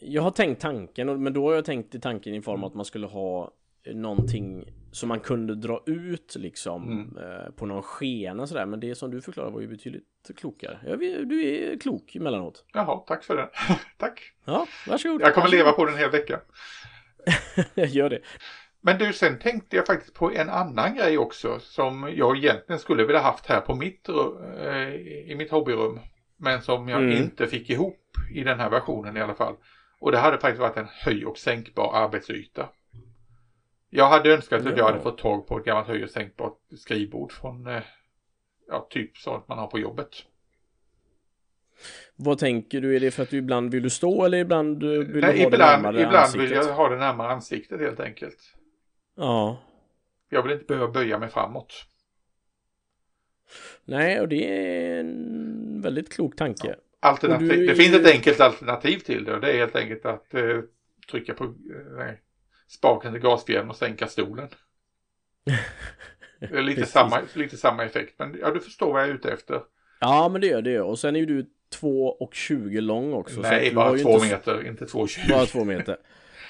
Jag har tänkt tanken men då har jag tänkt i tanken i form av att man skulle ha någonting som man kunde dra ut liksom mm. eh, på någon skena sådär men det som du förklarar var ju betydligt klokare. Ja, du är klok emellanåt. Jaha, tack för det. tack. Ja, varsågod. Jag kommer leva på den en hel vecka. Gör det. Men du, sen tänkte jag faktiskt på en annan grej också som jag egentligen skulle vilja haft här på mitt, eh, i mitt hobbyrum. Men som jag mm. inte fick ihop i den här versionen i alla fall. Och det hade faktiskt varit en höj och sänkbar arbetsyta. Jag hade önskat att jag hade fått tag på ett gammalt höj och sänkbart skrivbord från eh, ja, typ sånt man har på jobbet. Vad tänker du? Är det för att du ibland vill du stå eller ibland vill Nej, du ha ibland, det närmare ibland ansiktet? vill jag ha det närmare ansiktet helt enkelt. Ja. Jag vill inte behöva böja mig framåt. Nej, och det är en väldigt klok tanke. Ja. Alternativ. Du... Det finns ett enkelt alternativ till det och det är helt enkelt att eh, trycka på eh, spaken till gasfjädern och sänka stolen. det är lite, samma, lite samma effekt, men ja, du förstår vad jag är ute efter. Ja, men det gör det. Och sen är ju du 2,20 lång också. Nej, bara 2 meter, inte 2,20. Bara 2 meter.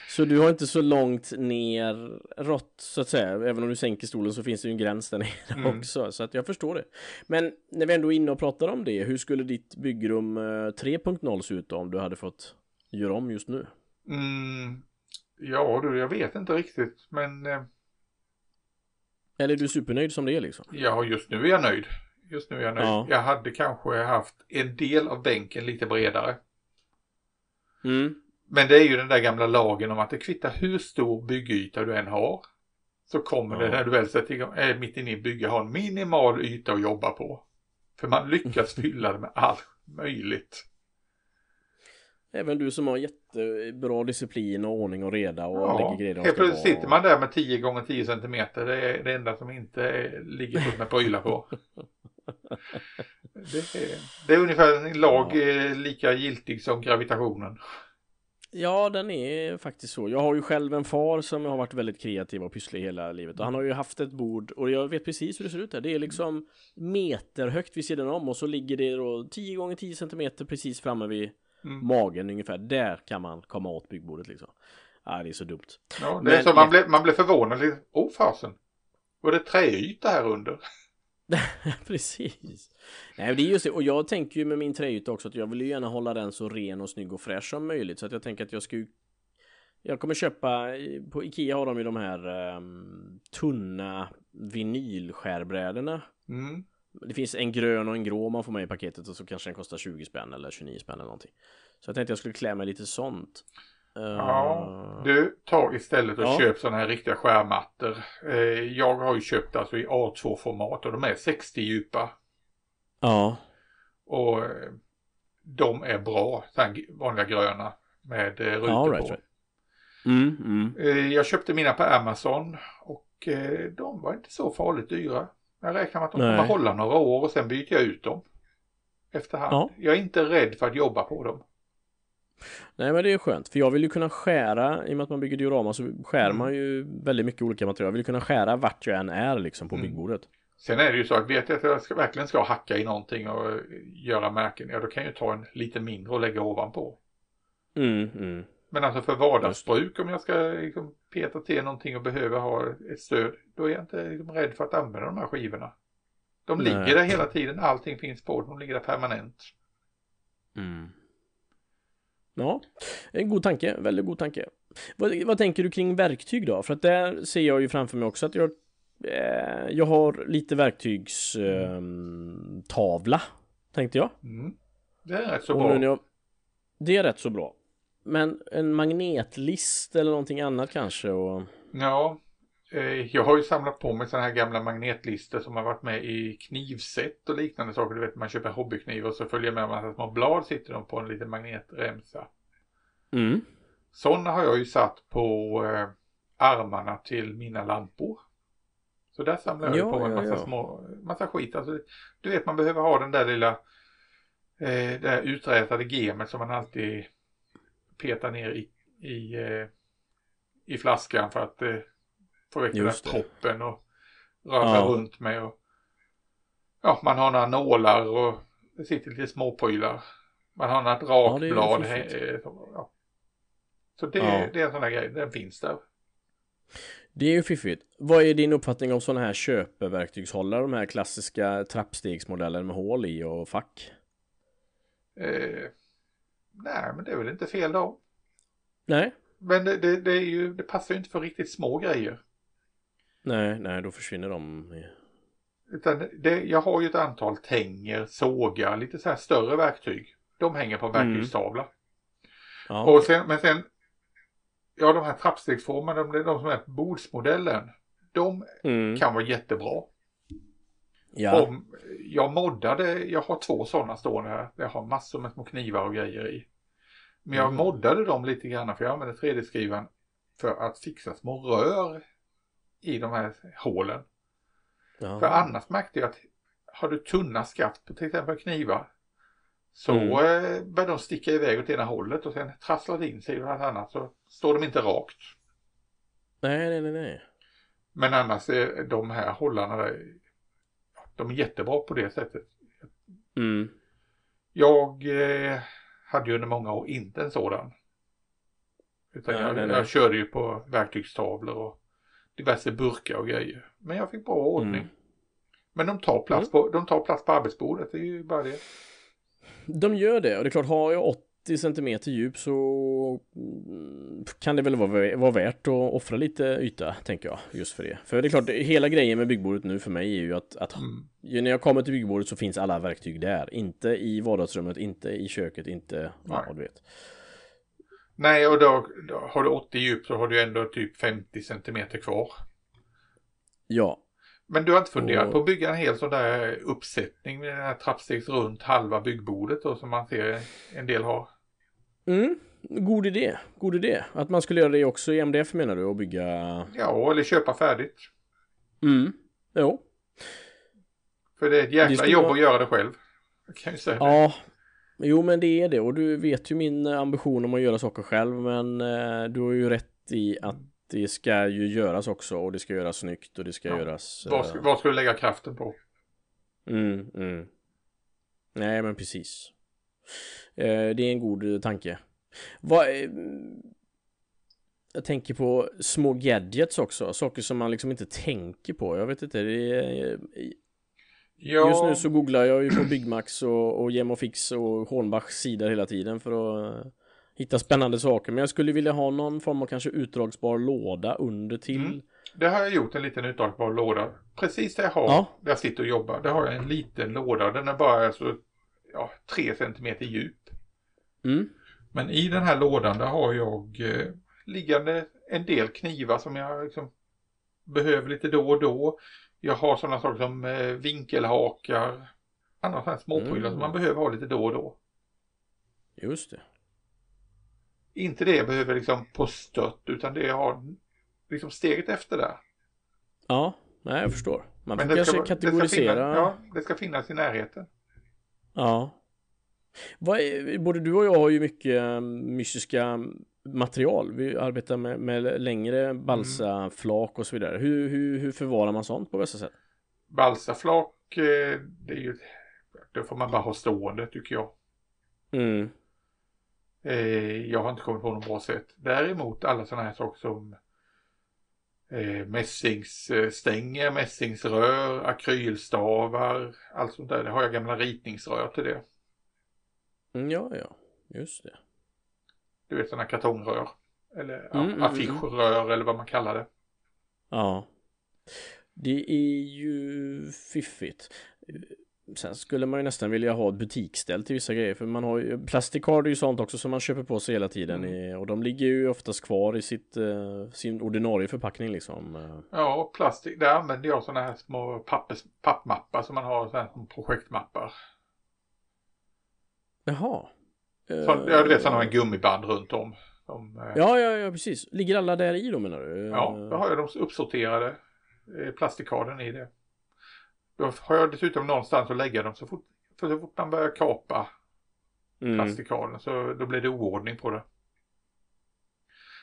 Så du har inte så långt ner rått så att säga. Även om du sänker stolen så finns det ju en gräns där nere mm. också. Så att jag förstår det. Men när vi ändå är inne och pratar om det. Hur skulle ditt byggrum 3.0 eh, se ut då, om du hade fått göra om just nu? Mm, ja du, jag vet inte riktigt. Men... Eh... Eller är du supernöjd som det är liksom? Ja, just nu är jag nöjd. Just nu är jag nöjd. Ja. Jag hade kanske haft en del av bänken lite bredare. Mm. Men det är ju den där gamla lagen om att det kvittar hur stor byggyta du än har. Så kommer ja. det när du väl sätter igång, är mitt inne i bygget, ha en minimal yta att jobba på. För man lyckas fylla det med allt möjligt. Även du som har jättebra disciplin och ordning och reda och ja, lägger grejer Helt plötsligt sitter man där med 10 gånger 10 cm. Det är det enda som inte är, ligger fullt med prylar på. det, är, det är ungefär en lag ja. Eh, lika giltig som gravitationen. Ja, den är faktiskt så. Jag har ju själv en far som har varit väldigt kreativ och pysslig hela livet. Och han har ju haft ett bord och jag vet precis hur det ser ut där. Det är liksom meterhögt vid sidan om och så ligger det då 10 gånger 10 cm precis framme vid mm. magen ungefär. Där kan man komma åt byggbordet liksom. Ja, det är så dumt. Ja, det är Men, så man, blev, man blev förvånad. Åh oh, fasen. Var det träyta här under? Precis. Nej, det är just det. Och jag tänker ju med min träyta också att jag vill ju gärna hålla den så ren och snygg och fräsch som möjligt. Så att jag tänker att jag ska ju jag kommer köpa, på Ikea har de ju de här um, tunna vinylskärbrädorna. Mm. Det finns en grön och en grå man får med i paketet och så kanske den kostar 20 spänn eller 29 spänn eller någonting. Så jag tänkte jag skulle klä mig lite sånt. Ja, du tar istället och ja. köp sådana här riktiga skärmattor. Eh, jag har ju köpt alltså i A2-format och de är 60 djupa. Ja. Och eh, de är bra, vanliga gröna med eh, rutor ja, right, på. Right. Mm, mm. Jag köpte mina på Amazon och de var inte så farligt dyra. Jag räknar med att de Nej. kommer hålla några år och sen byter jag ut dem. Efterhand. Ja. Jag är inte rädd för att jobba på dem. Nej men det är skönt för jag vill ju kunna skära i och med att man bygger diorama så skär mm. man ju väldigt mycket olika material. Jag vill kunna skära vart jag än är liksom på mm. byggbordet. Sen är det ju så att vet jag att jag ska, verkligen ska hacka i någonting och göra märken, ja då kan jag ju ta en lite mindre och lägga ovanpå. Mm, mm. Men alltså för vardagsbruk om jag ska liksom peta till någonting och behöver ha ett stöd, då är jag inte liksom rädd för att använda de här skivorna. De Nej. ligger där hela tiden, allting finns på, de ligger där permanent. Mm. Ja, en god tanke, väldigt god tanke. Vad, vad, tänker du kring verktyg då? För att där ser jag ju framför mig också att jag eh, Jag har lite verktygstavla eh, Tänkte jag. Mm. Det är rätt så Och bra. Jag, det är rätt så bra. Men en magnetlist eller någonting annat kanske? Och... Ja, jag har ju samlat på mig sådana här gamla magnetlistor som har varit med i knivset och liknande saker. Du vet man köper hobbykniv och så följer med en massa små blad sitter de på en liten magnetremsa. Mm. Sådana har jag ju satt på eh, armarna till mina lampor. Så där samlar jag ja, på mig en massa ja, ja. små, massa skit. Alltså, du vet man behöver ha den där lilla, eh, det uträtade gemet som man alltid petar ner i, i, eh, i flaskan för att eh, få väck den där proppen och röra ja. runt med. Och, ja, man har några nålar och det sitter lite småprylar. Man har något rakblad. Ja, ja. Så det, ja. det är en sån här grej, den finns där. Det är ju fiffigt. Vad är din uppfattning om sådana här köpeverktygshållare? De här klassiska trappstegsmodeller med hål i och fack? Eh, nej, men det är väl inte fel då. Nej. Men det, det, det, är ju, det passar ju inte för riktigt små grejer. Nej, nej, då försvinner de. Utan det, jag har ju ett antal tänger, sågar, lite så här större verktyg. De hänger på en mm. verktygstavla. Mm. Ja. Och sen, men sen, ja de här trappstegsformarna, de, de som är bordsmodellen, de mm. kan vara jättebra. Ja. Om, jag moddade, jag har två sådana stående här. Jag har massor med små knivar och grejer i. Men jag mm. moddade dem lite grann för jag använde 3D-skrivaren för att fixa små rör i de här hålen. Ja. För annars märkte jag att har du tunna skaft på till exempel knivar så mm. eh, börjar de sticka iväg åt ena hållet och sen trasslar det in sig i något annat så står de inte rakt. Nej, nej, nej, nej. Men annars är de här hållarna där, de är jättebra på det sättet. Mm. Jag eh, hade ju under många år inte en sådan. Utan nej, jag, nej, nej. jag körde ju på verktygstavlor och diverse burkar och grejer. Men jag fick bra ordning. Mm. Men de tar, plats mm. på, de tar plats på arbetsbordet, det är ju bara det. De gör det och det är klart, har jag 80 cm djup så mm, kan det väl vara, vara värt att offra lite yta, tänker jag, just för det. För det är klart, hela grejen med byggbordet nu för mig är ju att, att mm. när jag kommer till byggbordet så finns alla verktyg där. Inte i vardagsrummet, inte i köket, inte, Nej. ja, du vet. Nej, och då, då, har du 80 djup så har du ändå typ 50 centimeter kvar. Ja. Men du har inte funderat och... på att bygga en hel sån där uppsättning med den här trappstegs runt halva byggbordet då som man ser en del har? Mm, god idé. God idé. Att man skulle göra det också i MDF menar du och bygga? Ja, eller köpa färdigt. Mm, jo. För det är ett jäkla jobb vara... att göra det själv. Jag kan ju säga ja, Jo men det är det och du vet ju min ambition om att göra saker själv men eh, du har ju rätt i att det ska ju göras också och det ska göras snyggt och det ska ja. göras vad, ska, vad ska du lägga kraften på? Mm, mm. Nej men precis eh, Det är en god tanke vad, eh, jag tänker på små gadgets också, saker som man liksom inte tänker på. Jag vet inte, det är, ja. Just nu så googlar jag ju på Byggmax och, och Gemofix och Hornbachs sida hela tiden för att uh, hitta spännande saker. Men jag skulle vilja ha någon form av kanske utdragsbar låda under till. Mm. Det har jag gjort, en liten utdragsbar låda. Precis där jag har, ja. där jag sitter och jobbar, där har jag en liten låda. Den är bara alltså, ja, 3 cm djup. Mm. Men i den här lådan där har jag eh, liggande en del knivar som jag liksom behöver lite då och då. Jag har sådana saker som eh, vinkelhakar, andra sådana småprylar mm. som man behöver ha lite då och då. Just det. Inte det jag behöver liksom på stött utan det jag har liksom steget efter där. Ja, nej jag förstår. Man får kanske ska, kategorisera. Det finnas, ja, det ska finnas i närheten. Ja. Är, både du och jag har ju mycket um, mystiska material. Vi arbetar med, med längre balsaflak och så vidare. Hur, hur, hur förvarar man sånt på bästa sätt? Balsaflak, eh, det är ju, det får man bara ha stående tycker jag. Mm. Eh, jag har inte kommit på något bra sätt. Däremot alla sådana här saker som eh, mässingsstänger, mässingsrör, akrylstavar, allt sånt där. Det har jag gamla ritningsrör till det. Mm, ja, ja, just det. Du vet sådana kartongrör. Eller mm, mm, mm, affischrör eller vad man kallar det. Ja. Det är ju fiffigt. Sen skulle man ju nästan vilja ha ett butikställ till vissa grejer för man har ju Plastikard ju sånt också som man köper på sig hela tiden mm. i, och de ligger ju oftast kvar i sitt, uh, sin ordinarie förpackning liksom. Ja, plastik, där använder jag sådana här små pappers, pappmappar som man har sådana här projektmappar. Jaha. Så, ja, du vet sådana med gummiband runt om. Som, eh, ja, ja, ja, precis. Ligger alla där i då menar du? Ja, då har jag de uppsorterade eh, plastikaden i det. Då har jag dessutom någonstans att lägga dem så fort, för så fort man börjar kapa mm. så då blir det oordning på det.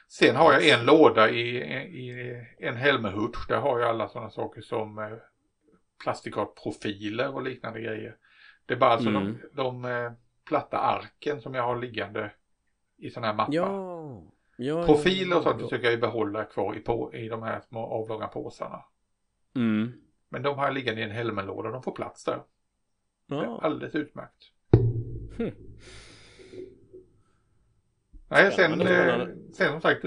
Sen har jag en låda i, i en Helmehutsch. Där har jag alla sådana saker som eh, plastikatprofiler och liknande grejer. Det är bara alltså mm. de, de platta arken som jag har liggande i sådana här mappar. Ja. Ja, Profiler och sånt försöker jag behålla kvar i, på, i de här små avlånga påsarna. Mm. Men de har jag liggande i en helmenlåda, de får plats där. Ja. Det är alldeles utmärkt. Hm. Nej, sen, eh, sen som sagt,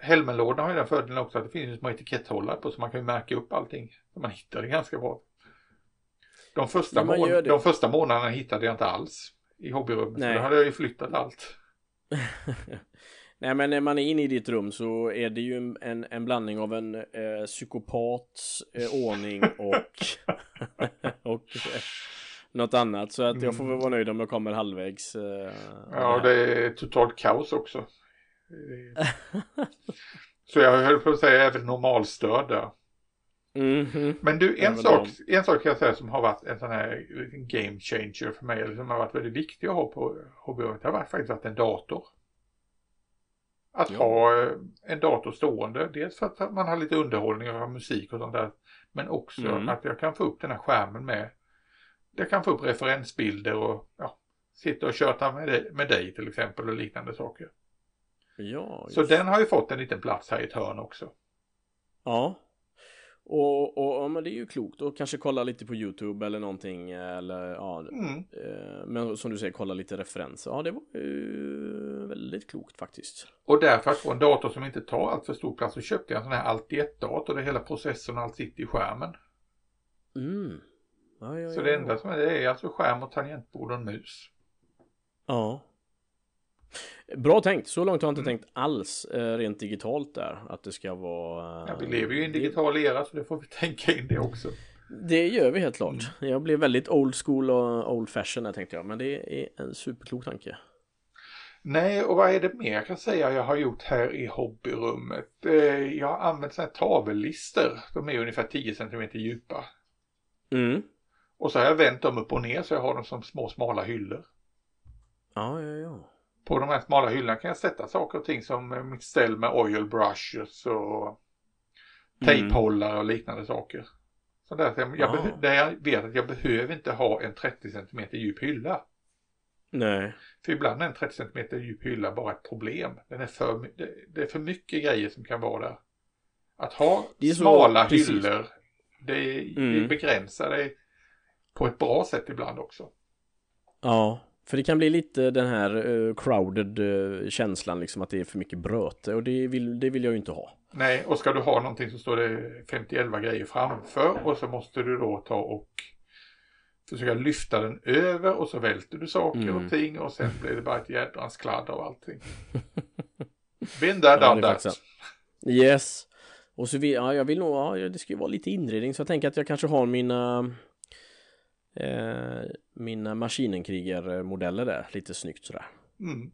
helmenlådan har ju den fördelen också att det finns små etiketthållare på så man kan ju märka upp allting. Man hittar det ganska bra. De första, ja, de första månaderna hittade jag inte alls i hobbyrummet. Nej. Då hade jag ju flyttat allt. Nej men när man är inne i ditt rum så är det ju en, en blandning av en eh, psykopats eh, ordning och, och eh, något annat. Så att jag får väl vara nöjd om jag kommer halvvägs. Eh, ja det är totalt kaos också. så jag höll på att säga även normalstörd där. Mm -hmm. Men du, en sak, en sak kan jag säga som har varit en sån här game changer för mig, eller som har varit väldigt viktig att ha på hobbyrummet, det har varit, faktiskt varit en dator. Att ja. ha eh, en dator stående, dels för att man har lite underhållning och musik och sånt där, men också mm. att jag kan få upp den här skärmen med, jag kan få upp referensbilder och ja, sitta och köta med dig, med dig till exempel och liknande saker. Ja, Så den har ju fått en liten plats här i ett hörn också. Ja, och, och ja, men det är ju klokt och kanske kolla lite på Youtube eller någonting eller ja, mm. eh, men som du säger kolla lite referenser. Ja, det var ju väldigt klokt faktiskt. Och därför att få en dator som inte tar allt för stor plats så köpte jag en sån här allt i ett dator där hela processorn och allt sitter i skärmen. Mm. Ja, ja, så det enda som är det är alltså skärm och tangentbord och en mus. Ja. Bra tänkt, så långt har jag inte mm. tänkt alls eh, rent digitalt där. Att det ska vara... ja, vi lever ju i en digital era så det får vi tänka in det också. Det gör vi helt klart. Mm. Jag blev väldigt old school och old fashion där tänkte jag. Men det är en superklok tanke. Nej, och vad är det mer jag kan säga jag har gjort här i hobbyrummet? Eh, jag har använt sådana här tavellister. De är ungefär 10 cm djupa. Mm. Och så har jag vänt dem upp och ner så jag har dem som små smala hyllor. Ja, ja, ja. På de här smala hyllorna kan jag sätta saker och ting som mitt ställ med oil brushes och tejphållare och liknande saker. Så där, jag, jag, Ah. där jag vet att jag behöver inte ha en 30 cm djup hylla. Nej. För ibland är en 30 cm djup hylla bara ett problem. Den är för, det, det är för mycket grejer som kan vara där. Att ha Det så- smala precis. hyllor, det, det Mm. begränsar dig på ett bra sätt ibland också. Ja, för det kan bli lite den här eh, crowded eh, känslan liksom att det är för mycket bröte och det vill, det vill jag ju inte ha. Nej, och ska du ha någonting så står det 50 grejer framför och så måste du då ta och försöka lyfta den över och så välter du saker Mm. och ting och sen blir det bara ett jädrans kladd av allting. Been there, Ja, done är that. Yes. Och så vill, ja, jag vill nog, ja, det ska ju vara lite inredning så jag tänker att jag kanske har mina eh, mina maskinenkrigarmodeller där, lite snyggt sådär. Mm.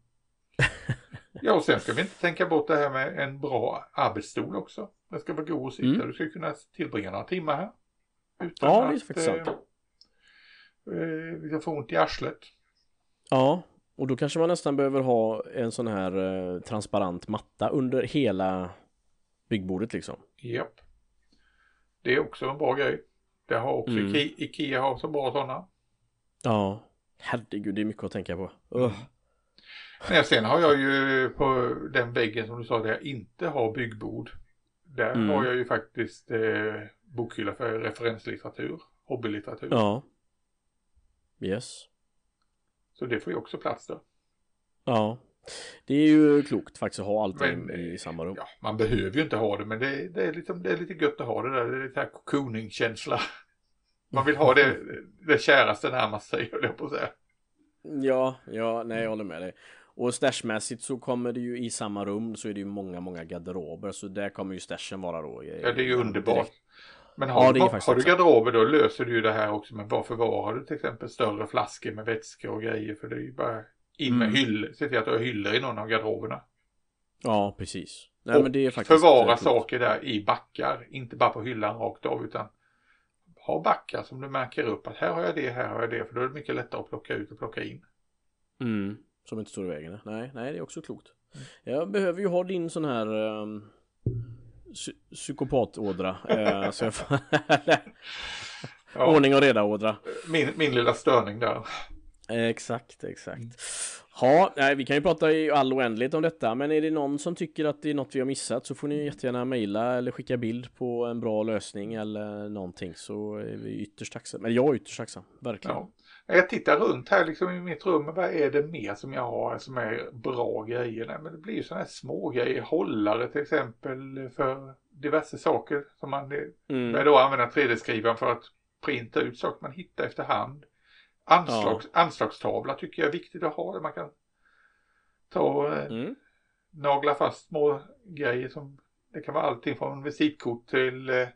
Ja, och sen ska vi inte tänka bort det här med en bra arbetsstol också. Den ska vara god att sitta. Mm. Du ska kunna tillbringa några timmar här. Utan Ja, det är att, faktiskt sant. eh, eh, vi ska få ont i arslet. Ja, och då kanske man nästan behöver ha en sån här eh, transparent matta under hela byggbordet liksom. Japp. Det är också en bra grej. Det har också Mm. Ikea, Ikea har så bra sådana. Ja, herregud, det är mycket att tänka på. Ugh. Nej, sen har jag ju på den väggen som du sa där jag inte har byggbord. Där Mm. har jag ju faktiskt eh, bokhylla för referenslitteratur, hobbylitteratur. Ja. Yes. Så det får ju också plats där. Ja. Det är ju klokt faktiskt att ha allting Men, i samma rum. Ja, man behöver ju inte ha det men det, det, är, liksom, det är lite gött att ha det där. Det är lite här cocooning-känsla. Man vill ha det, det käraste närmast sig höll jag på att säga. Ja, ja, nej jag håller med dig. Och stashmässigt så kommer det ju i samma rum så är det ju många, många garderober så där kommer ju stashen vara då. eh, Ja, det är ju underbart. direkt. Men har, Ja, du, har du garderober då löser du ju det här också. Men var förvarar du till exempel större flaskor med vätska och grejer? För det är ju bara in med Mm. hyllor. Se till att du har hyllor i någon av garderoberna. Ja, precis. Nej och men det är faktiskt förvara saker där i backar. Inte bara på hyllan rakt av utan ha backar som du märker upp att här har jag det, här har jag det. För då är det mycket lättare att plocka ut och plocka in. Mm, som inte står i vägen. Nej, nej det är också klokt. Jag behöver ju ha din sån här um, psy- psykopatådra. så jag får Ja, ordning och reda ådra. min, min lilla störning där. Exakt, exakt. Ja, nej, vi kan ju prata i all oändlighet om detta, men är det någon som tycker att det är något vi har missat så får ni jättegärna mejla eller skicka bild på en bra lösning eller någonting så är vi ytterst tacksamma. Men jag är ytterst tacksam, verkligen. Ja. Jag tittar runt här liksom i mitt rum. Vad är det mer som jag har som är bra grejer? Nej, men det blir ju sådana här små grejer. Hållare till exempel för diverse saker som man Mm. då använda 3D-skrivaren för att printa ut saker man hittar efterhand. Anslags, Anslagstavla tycker jag är viktigt att ha. Där man kan ta och eh, Mm. nagla fast små grejer som det kan vara allting från visitkort till eh,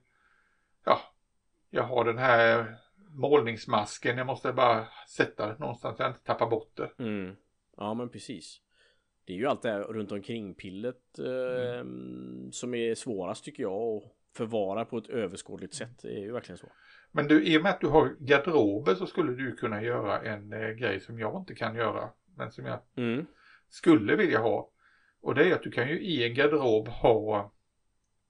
ja, jag har den här målningsmasken. Jag måste bara sätta det någonstans så jag inte tappar bort det. Mm. Ja men precis. Det är ju allt det här runt omkring pillet eh, som är svårast tycker jag att förvara på ett överskådligt sätt. Det är ju verkligen så. Men du, i och med att du har garderober så skulle du kunna göra en eh, grej som jag inte kan göra. Men som jag Mm. skulle vilja ha. Och det är att du kan ju i en garderob ha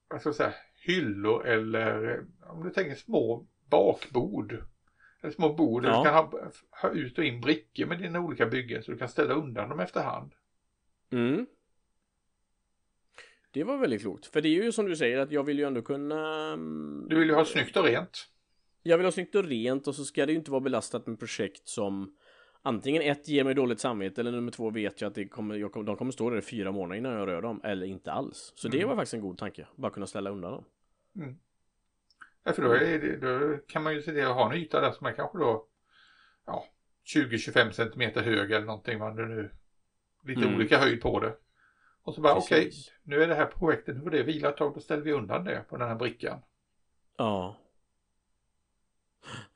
vad ska jag säga, hyllor eller eh, om du tänker små bakbord. Eller små bord där Ja. du kan ha, ha ut och in brickor med dina olika byggen så du kan ställa undan dem efterhand. Mm. Det var väldigt klokt. För det är ju som du säger att jag vill ju ändå kunna mm, Du vill ju ha snyggt och rent. Jag vill ha snyggt och rent och så ska det ju inte vara belastat med projekt som Antingen ett ger mig dåligt samvete eller nummer två vet jag att det kommer, jag de kommer stå där i fyra månader innan jag rör dem eller inte alls. Så det Mm. var faktiskt en god tanke. Bara kunna ställa undan dem. Ja, för då, är det, då kan man ju se till att ha en yta där som är kanske då ja, 20-25 centimeter hög eller någonting. Det nu lite Mm. olika höjd på det. Och så bara okej, Precis. nu är det här projektet, nu får det vila ett tag, då ställer vi undan det på den här brickan. Ja.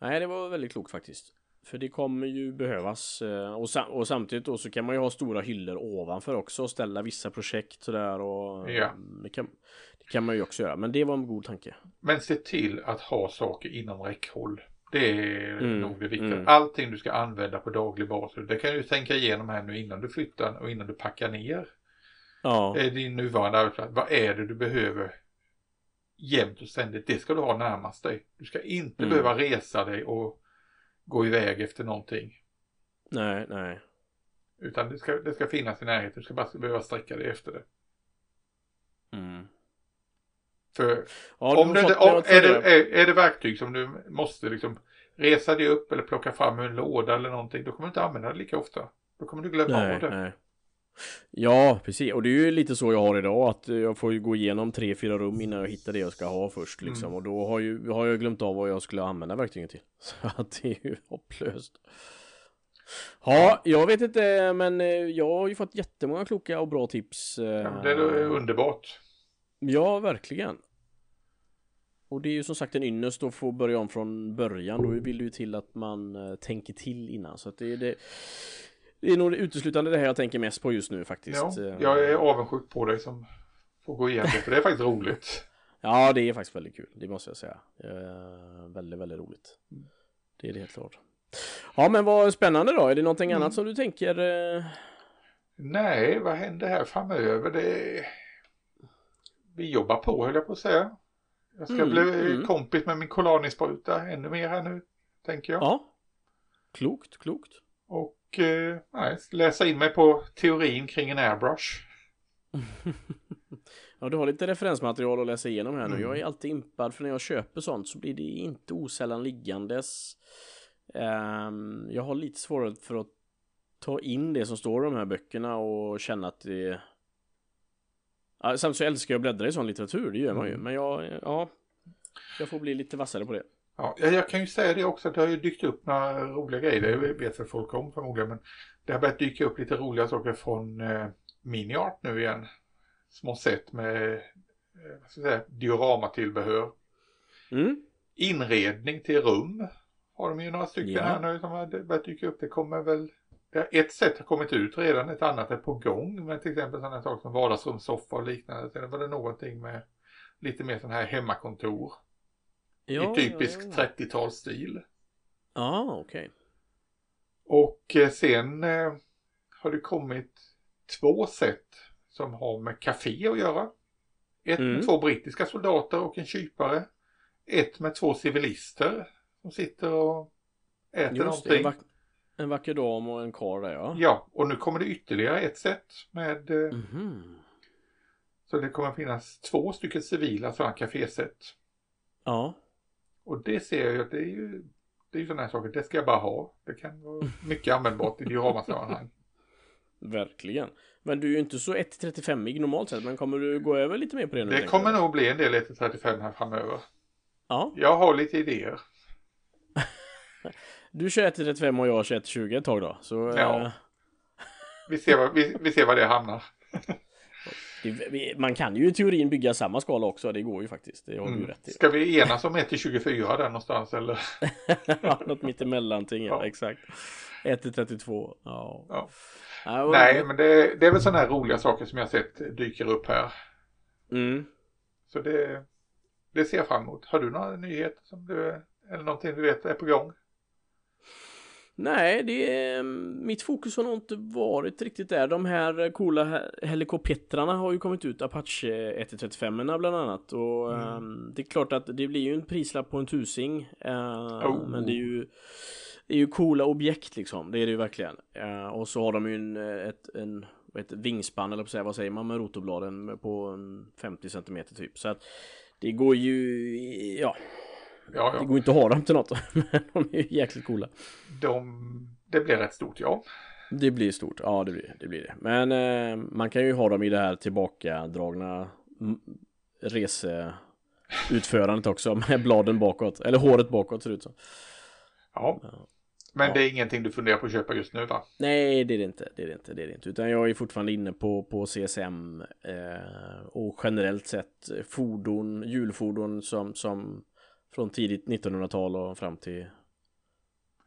Nej, det var väldigt klokt faktiskt. För det kommer ju behövas. eh, Och, sam- och samtidigt då så kan man ju ha stora hyllor ovanför också och ställa vissa projekt sådär och Ja. det, kan, det kan man ju också göra. Men det var en god tanke. Men se till att ha saker inom räckhåll. Det är mm, nog det viktiga. Mm. Allting du ska använda på daglig basis. Det kan du tänka igenom här nu innan du flyttar och innan du packar ner. Ja. Din nuvarande arbetsplats. Vad är det du behöver jämt och ständigt? Det ska du ha närmast dig. Du ska inte mm. behöva resa dig och gå iväg efter någonting. Nej, nej. Utan det ska, det ska finnas i närheten. Du ska bara behöva sträcka dig efter det. Mm. För ja, om det, om, är, det, är, är det verktyg som du måste liksom resa dig upp eller plocka fram ur en låda eller någonting. Då kommer du inte använda det lika ofta. Då kommer du glömma nej, av det. Nej. Ja, precis. Och det är ju lite så jag har idag. Att jag får ju gå igenom tre, fyra rum innan jag hittar det jag ska ha först. Liksom. Mm. Och då har, ju, har jag glömt av vad jag skulle använda verktygen till. Så att det är ju hopplöst. Ja, jag vet inte, men eh, jag har ju fått jättemånga kloka och bra tips. Ja, det är underbart. Ja, verkligen. Och det är ju som sagt en ynnest att få börja om från början. Då vill det ju till att man tänker till innan. Så att det, det, det är nog uteslutande det här jag tänker mest på just nu faktiskt. Ja, eh, jag är avundsjuk på dig som får gå igenom det, för det är faktiskt roligt. Ja, det är faktiskt väldigt kul. Det måste jag säga. Uh, väldigt, väldigt roligt. Det är det helt klart. Ja, men vad spännande då. Är det någonting mm. annat som du tänker? Uh... Nej, vad händer här framöver? Det vi jobbar på höll jag på att säga. Jag ska mm, bli mm. kompis med min Colani-spruta ännu mer här nu, tänker jag. Ja. Klokt, klokt. Och eh, läsa in mig på teorin kring en airbrush. ja, du har lite referensmaterial att läsa igenom här nu. Mm. Jag är alltid impad för när jag köper sånt så blir det inte osällan liggandes. Um, jag har lite svårare för att ta in det som står i de här böckerna och känna att det Ja, samtidigt så älskar jag att bläddra i sån litteratur, det gör man ju. Mm. Men jag, ja, jag får bli lite vassare på det. Ja, jag kan ju säga det också att det har ju dykt upp några roliga grejer. Det vet väl folk om förmodligen. Men det har börjat dyka upp lite roliga saker från eh, Miniart nu igen. Små set med eh, vad ska jag säga, dioramatillbehör. Mm. Inredning till rum har de ju några stycken ja. här nu som har börjat dyka upp. Det kommer väl ett sätt har kommit ut redan, ett annat är på gång med till exempel sådana saker som vardagsrumssoffa och liknande. Sen var det någonting med lite mer sån här hemmakontor. Ja, I typisk ja, ja. 30-talsstil. Ja, okej. Okay. Och eh, sen eh, har det kommit två sätt som har med café att göra. Ett mm. med två brittiska soldater och en kypare. Ett med två civilister som sitter och äter Just någonting. Det, en vacker dam och en karl där ja. Ja, och nu kommer det ytterligare ett set med mm -hmm. Så det kommer finnas två stycken civila sådana kaféset. Ja. Och det ser jag ju att det är ju Det är ju sådana här saker, det ska jag bara ha. Det kan vara mycket användbart i dioramasammanhang. Verkligen. Men du är ju inte så 1-35 normalt sett, men kommer du gå över lite mer på det nu? Det kommer nog bli en del 1-35 här framöver. Ja. Jag har lite idéer. Du kör 1.35 och jag kör 1.20 ett tag då. Så, ja. Eh... vi, ser var, vi, vi ser var det hamnar. man kan ju i teorin bygga samma skala också, det går ju faktiskt. Det har mm. du rätt i. Ska vi enas om 1 24 där någonstans eller? ja, något mittemellanting, ja. exakt. 1 32, ja. ja. ja Nej, men det, det, är väl sådana här roliga saker som jag sett dyker upp här. Mm. Så det, det ser jag fram emot. Har du några nyheter som du, eller någonting du vet är på gång? Nej, det är, mitt fokus har nog inte varit riktigt där. De här coola helikoptrarna har ju kommit ut, Apache 135 bland annat. Och mm. um, det är klart att det blir ju en prislapp på en tusing. Uh, oh. Men det är ju det är ju coola objekt liksom, det är det ju verkligen. Uh, och så har de ju en, ett, en ett vingspann eller säga, vad säger man med rotorbladen på en 50 cm typ. Så att det går ju, ja, Ja, ja. Det går inte att ha dem till något. Men de är ju jäkligt coola. De, det blir rätt stort, ja. Det blir stort, ja det blir det. Blir det. Men eh, man kan ju ha dem i det här tillbakadragna reseutförandet också med bladen bakåt. Eller håret bakåt ser det ut som. Ja. Men ja. det är ingenting du funderar på att köpa just nu va? Nej det är det inte, det är det inte, det är det inte. Utan jag är fortfarande inne på, på CSM eh, och generellt sett fordon, hjulfordon som, som från tidigt 1900-tal och fram till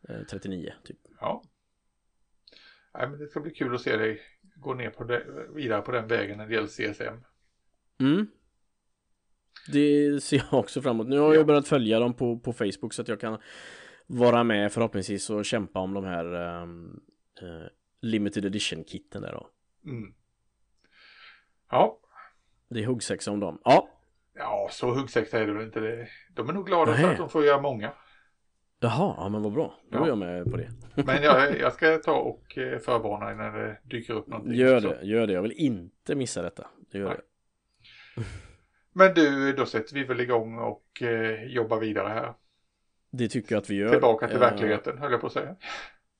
eh, 39 typ. Ja. Nej, men det ska bli kul att se dig gå ner på det, vidare på den vägen när det gäller CSM. Mm. Det ser jag också fram emot. Nu har ja. jag börjat följa dem på, på Facebook så att jag kan vara med förhoppningsvis och kämpa om de här um, uh, limited edition kitten där då. Mm. Ja. Det är huggsexa om dem. Ja. Ja, så huggsexa är det väl inte. Det. De är nog glada för att de får göra många. Jaha, ja men vad bra. Då ja. är jag med på det. Men jag, jag ska ta och eh, förvarna när det dyker upp någonting. Gör det, gör det. Jag vill inte missa detta. Det gör Nej. det. Men du, då sätter vi väl igång och eh, jobbar vidare här. Det tycker jag att vi gör. Tillbaka till verkligheten, höll jag på att säga.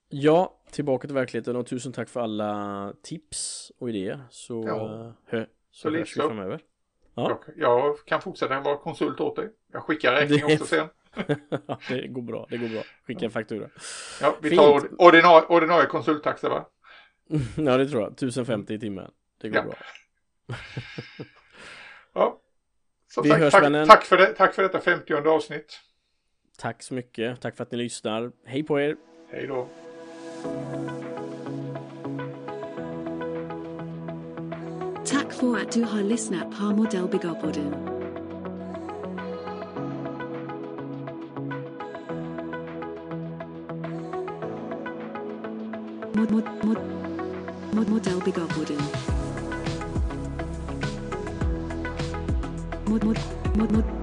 Ja, tillbaka till verkligheten och tusen tack för alla tips och idéer. Så, ja. hö, så, så hörs vi framöver. Ja. Jag, jag, kan fortsätta vara konsult åt dig. Jag skickar räkning också sen. det går bra, det går bra. Skicka en faktura. Ja, vi Fint. tar ordinarie, ordinarie konsulttaxa va? ja, det tror jag. 1050 i timmen. Det går ja. bra. ja. Så vi tack, hörs, tack, tack, för det, tack för detta 50 avsnitt. Tack så mycket. Tack för att ni lyssnar. Hej på er. Hej då. För att du har lyssnat på Modellbyggarpodden. Mod, mod, mod, mod, Modellbyggarpodden. Mod, mod, mod, mod.